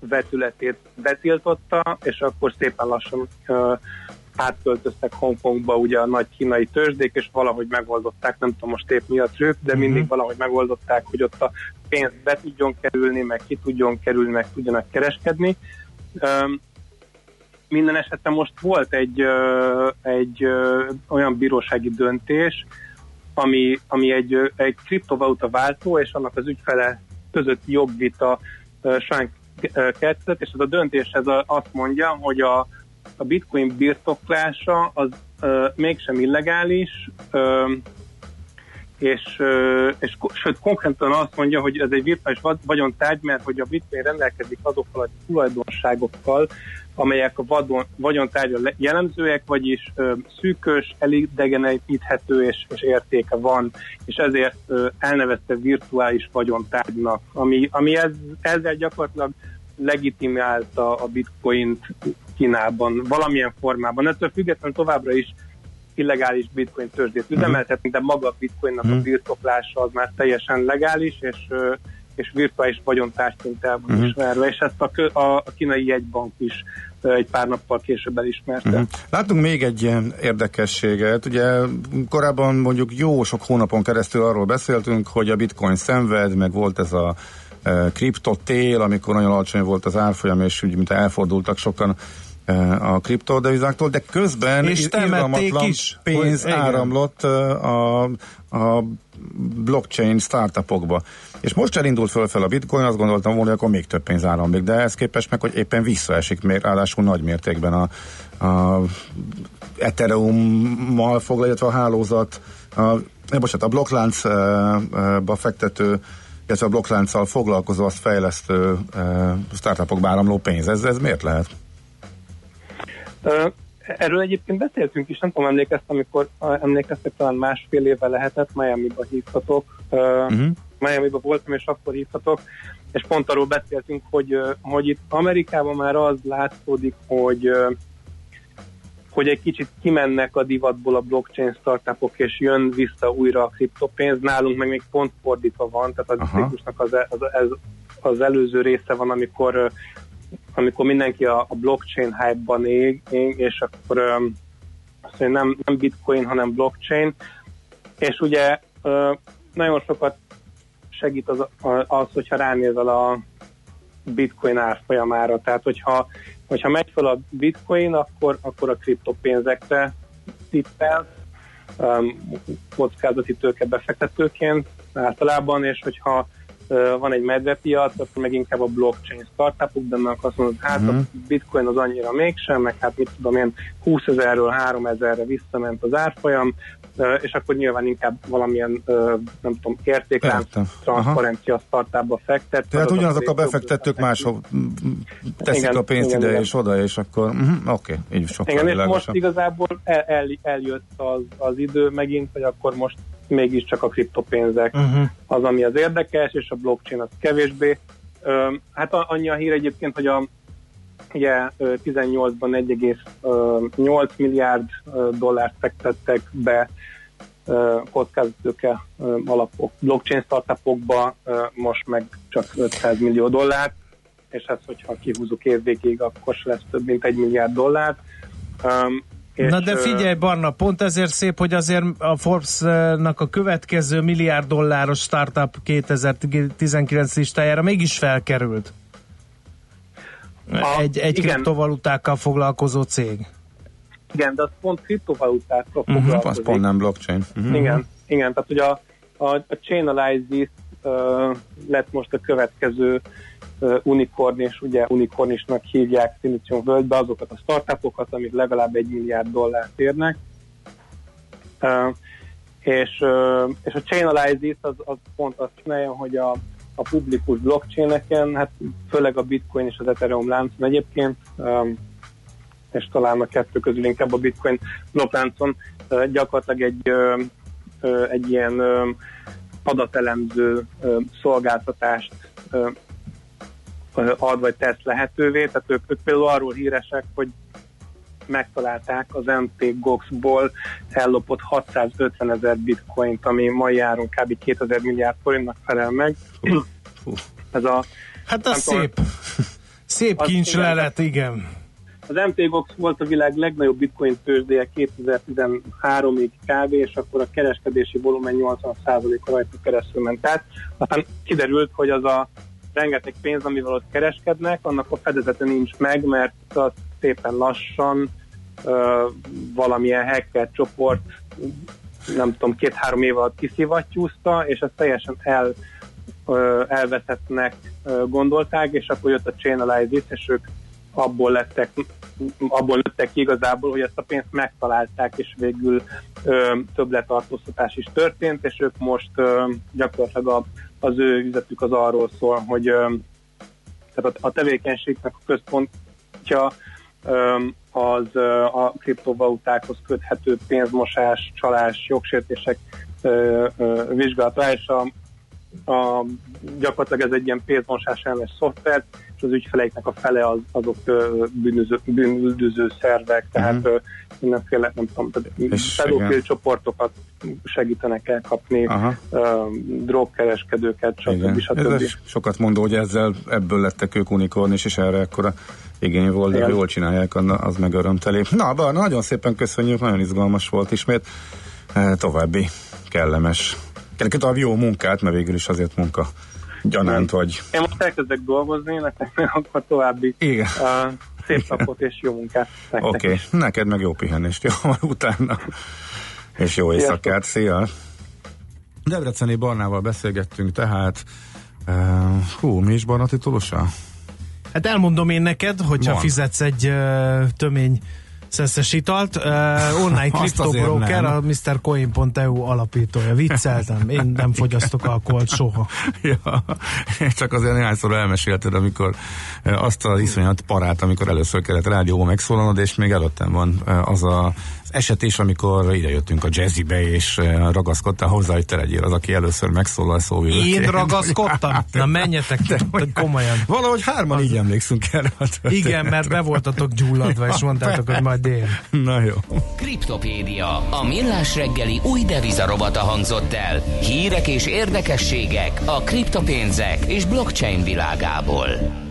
vetületét betiltotta, és akkor szépen lassan ö, átköltöztek Hongkongba ugye a nagy kínai tőzsdék, és valahogy megoldották, nem tudom most épp mi a trükk, de mindig valahogy megoldották, hogy ott a pénz be tudjon kerülni, meg ki tudjon kerülni, meg tudjanak kereskedni. Öm, minden esetben most volt egy, egy olyan bírósági döntés, ami, ami egy, egy kriptovaluta váltó és annak az ügyfele között jobb vita ö, során ö, keletkezett, és ez a döntés ez azt mondja, hogy a, a bitcoin birtoklása az ö, mégsem illegális, és, és sőt, konkrétan azt mondja, hogy ez egy virtuális vagyontárgy, mert hogy a bitcoin rendelkezik azokkal a tulajdonságokkal, amelyek a vadon, vagyontárgya le- jellemzőek, vagyis ö, szűkös, elidegeníthető és, és értéke van, és ezért ö, elnevezte virtuális vagyontárgynak, ami, ami ez, ezzel gyakorlatilag legitimálta a bitcoint Kínában valamilyen formában. Ettől függetlenül továbbra is illegális bitcoin tőzsdét üzemeltetni, de maga a bitcoinnak a birtoklása az már teljesen legális, és, ö, és virtuális vagyontárgyként el van Mhm. ismerve, és ezt a, kö, a, a kínai jegybank is egy pár nappal később elismerte. Mhm. Látunk még egy ilyen érdekességet. Ugye korábban mondjuk jó sok hónapon keresztül arról beszéltünk, hogy a bitcoin szenved, meg volt ez a e, kriptotél, amikor nagyon alacsony volt az árfolyam, és úgy, mint elfordultak sokan a kriptodevizáktól, de közben És temették is. pénz Hogy- áramlott a, a blockchain startupokba. És most elindult fölfel a bitcoin, azt gondoltam volna, hogy akkor még több pénz áramlik, de ez képest meg, hogy éppen visszaesik, még ráadásul nagy mértékben a, a Ethereum-mal foglal, illetve a hálózat, a, eh, bocsánat, a blokkláncba fektető, illetve a blokklánccal foglalkozó, azt fejlesztő eh, startupokba áramló pénz. Ez, ez miért lehet? Erről egyébként beszéltünk is, nem tudom, emlékeztem, amikor emlékeztek, talán másfél éve lehetett, Miami-ba hívtatok. Uh-huh. Miami-ba voltam, és akkor hívtatok, és pont arról beszéltünk, hogy, hogy itt Amerikában már az látszódik, hogy hogy egy kicsit kimennek a divatból a blockchain startupok, és jön vissza újra a kriptopénz. Nálunk meg még pont fordítva van, tehát a ciklusnak az, az, az, az előző része van, amikor amikor mindenki a, a blockchain hype-ban ég, ég és akkor um, azt mondja, nem, nem bitcoin, hanem blockchain, és ugye uh, nagyon sokat segít az, az, hogyha ránézel a bitcoin árfolyamára, tehát hogyha, hogyha megy fel a bitcoin, akkor, akkor a kriptopénzekre tippel, um, kockázati tőke befektetőként általában, és hogyha van egy medvepiac, akkor meg inkább a blockchain startupok, de annak azt mondod, hát Mhm. a bitcoin az annyira mégsem, meg hát mit tudom én, 20 ezerről 3 ezerre visszament az árfolyam, és akkor nyilván inkább valamilyen, nem tudom, értéklánc transzparencia startupba fektet. Tehát Az ugyanazok a befektetők máshol teszik Igen, a pénzt igen, ide igen. és oda, és akkor uh-huh, oké, okay, így sokkal Igen, és most igazából el, el, eljött az, az idő megint, hogy akkor most mégiscsak a kriptopénzek Uh-huh. az, ami az érdekes, és a blockchain az kevésbé. Hát annyi a hír egyébként, hogy a ugye ö, 18-ban 1,8 milliárd dollárt fektettek be kockázatőke alapok, blockchain startupokba, most meg csak 500 millió dollárt, és ez, hogyha kihúzunk évvégéig, akkor se lesz több mint egy milliárd dollár. Um, Na de figyelj Barna, pont ezért szép, hogy azért a Forbes-nak a következő milliárd dolláros startup 2019 listájára mégis felkerült. A- egy egy igen. kriptovalutákkal foglalkozó cég. Igen, de az pont kriptovalutákkal Uh-huh, foglalkozik. az pont nem blockchain. Uh-huh. Igen, igen, tehát ugye a, a, a Chainalysis uh, lett most a következő uh, unicorn, és ugye unicornisnak hívják Silicon völgybe azokat a startupokat, amik legalább egy milliárd dollárt érnek. Uh, és, uh, és a Chainalysis az, az pont azt csinálja, hogy a, a publikus blockchaineken, hát főleg a Bitcoin és az Ethereum láncon egyébként, um, és talán a kettő közül inkább a Bitcoin blokkláncon ö, gyakorlatilag egy, ö, ö, egy ilyen ö, adatelemző ö, szolgáltatást ad vagy tesz lehetővé. Tehát ők, ők például arról híresek, hogy megtalálták az MT Gox-ból ellopott 650 ezer bitcoint, ami mai áron kb. 2000 milliárd forintnak felel meg. Ez a, Hát az nem tudom, szép. Szép Az kincslelet, igen. Az MTGOX volt a világ legnagyobb bitcoin tőzsdéje 2013-ig kb. és akkor a kereskedési volumen 80%-a rajta keresztül ment át. Aztán kiderült, hogy az a rengeteg pénz, amivel ott kereskednek, annak a fedezete nincs meg, mert azt szépen lassan ö, valamilyen hacker csoport nem tudom, két-három év alatt kiszivattyúzta, és ezt teljesen el, ö, elveszettnek ö, gondolták, és akkor jött a Chainalysis, és ők abból lettek, abból lettek ki igazából, hogy ezt a pénzt megtalálták, és végül ö, többletartóztatás is történt, és ők most ö, gyakorlatilag a, az ő üzletük az arról szól, hogy ö, tehát a, a tevékenységnek a központja az a kriptovalutákhoz köthető pénzmosás, csalás, jogsértések vizsgálata, és a, a, gyakorlatilag ez egy ilyen pénzmosás ellenes szoftver, és az ügyfeleiknek a fele az, azok bűnöző, bűnöző szervek, tehát Mhm. Mindenféle, nem tudom, pedofil csoportokat segítenek elkapni, Aha. drogkereskedőket, stb. Stb. Ez sokat mondó, hogy ezzel ebből lettek ők unikornis, és erre ekkora igény volt, de jól csinálják, az meg örömteli. Na, Barna, nagyon szépen köszönjük, nagyon izgalmas volt ismét. További kellemes, további jó munkát, mert végül is azért munka gyanánt vagy. Én most elkezdek dolgozni, nektek meg akkor további Igen. Uh, szép napot és jó munkát nektek Oké, okay. is. neked meg jó pihenést, jó utána. És jó éjszakát, szia! Debreceni Barnával beszélgettünk, tehát uh, hú, mi is Barna titulusa? Hát elmondom én neked, hogyha Van. fizetsz egy uh, tömény szeszes italt. Uh, online kriptobroker, a MrCoin.eu alapítója. Vicceltem, én nem fogyasztok alkoholt soha. ja, csak azért néhányszor elmesélted, amikor azt az iszonyat parát, amikor először kellett rádióban megszólalnod, és még előttem van az a, az eset is, amikor ide jöttünk a jazzibe, és ragaszkodtál hozzá, hogy te legyél az, aki először megszólal szóvivőként. Én ragaszkodtam? Na menjetek, hogy komolyan. Valahogy hárman így emlékszünk erre a. Igen, mert be voltatok gyulladva, és mondtátok, hogy majd én. Na jó. Kriptopédia, a millás reggeli új devizarobata hangzott el. Hírek és érdekességek a kriptopénzek és blockchain világából.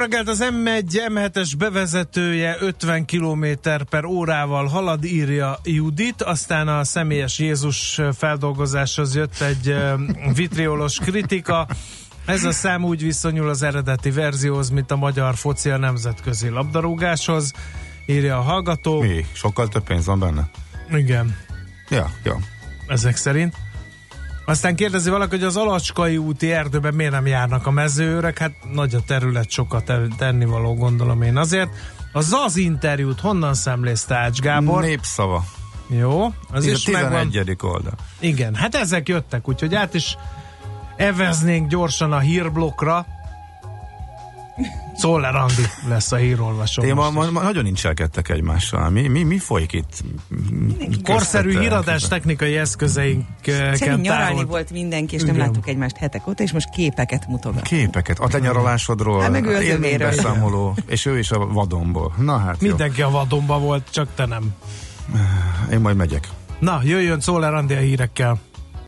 Reggelt, az M1 M7-es bevezetője 50 km per órával halad, írja Judit, aztán a személyes Jézus feldolgozáshoz jött egy vitriolos kritika. Ez a szám úgy viszonyul az eredeti verzióhoz, mint a magyar foci a nemzetközi labdarúgáshoz, írja a hallgató. Mi? Sokkal több pénz van benne? Igen, Ja, ja. ezek szerint. Aztán kérdezi valaki, hogy az Alacskai úti erdőben miért nem járnak a mezőrek? Hát nagy a terület, sokat tennivaló gondolom én. Azért a ZAZ interjút honnan szemlézte Ács Gábor? Népszava. Jó, az Ez is a megvan. 11. oldal. Igen, hát ezek jöttek, úgyhogy át is eveznénk gyorsan a hírblokkra. Szóler Andi lesz a hírolvasó. Én ma, ma, ma nagyon nincselkedtek egymással. Mi, mi, mi folyik itt? Korszerű híradás technikai eszközeinken Szerintem nyaralni volt mindenki, és nem Igen. láttuk egymást hetek óta, és most képeket mutogat. Képeket, a te nyaralásodról, Hát meg ő az övéről. beszámoló, és ő is a vadonból. Na hát Mindenki a vadonban volt, csak te nem. jó. Én majd megyek. Na, jöjjön Szóler Andi a hírekkel.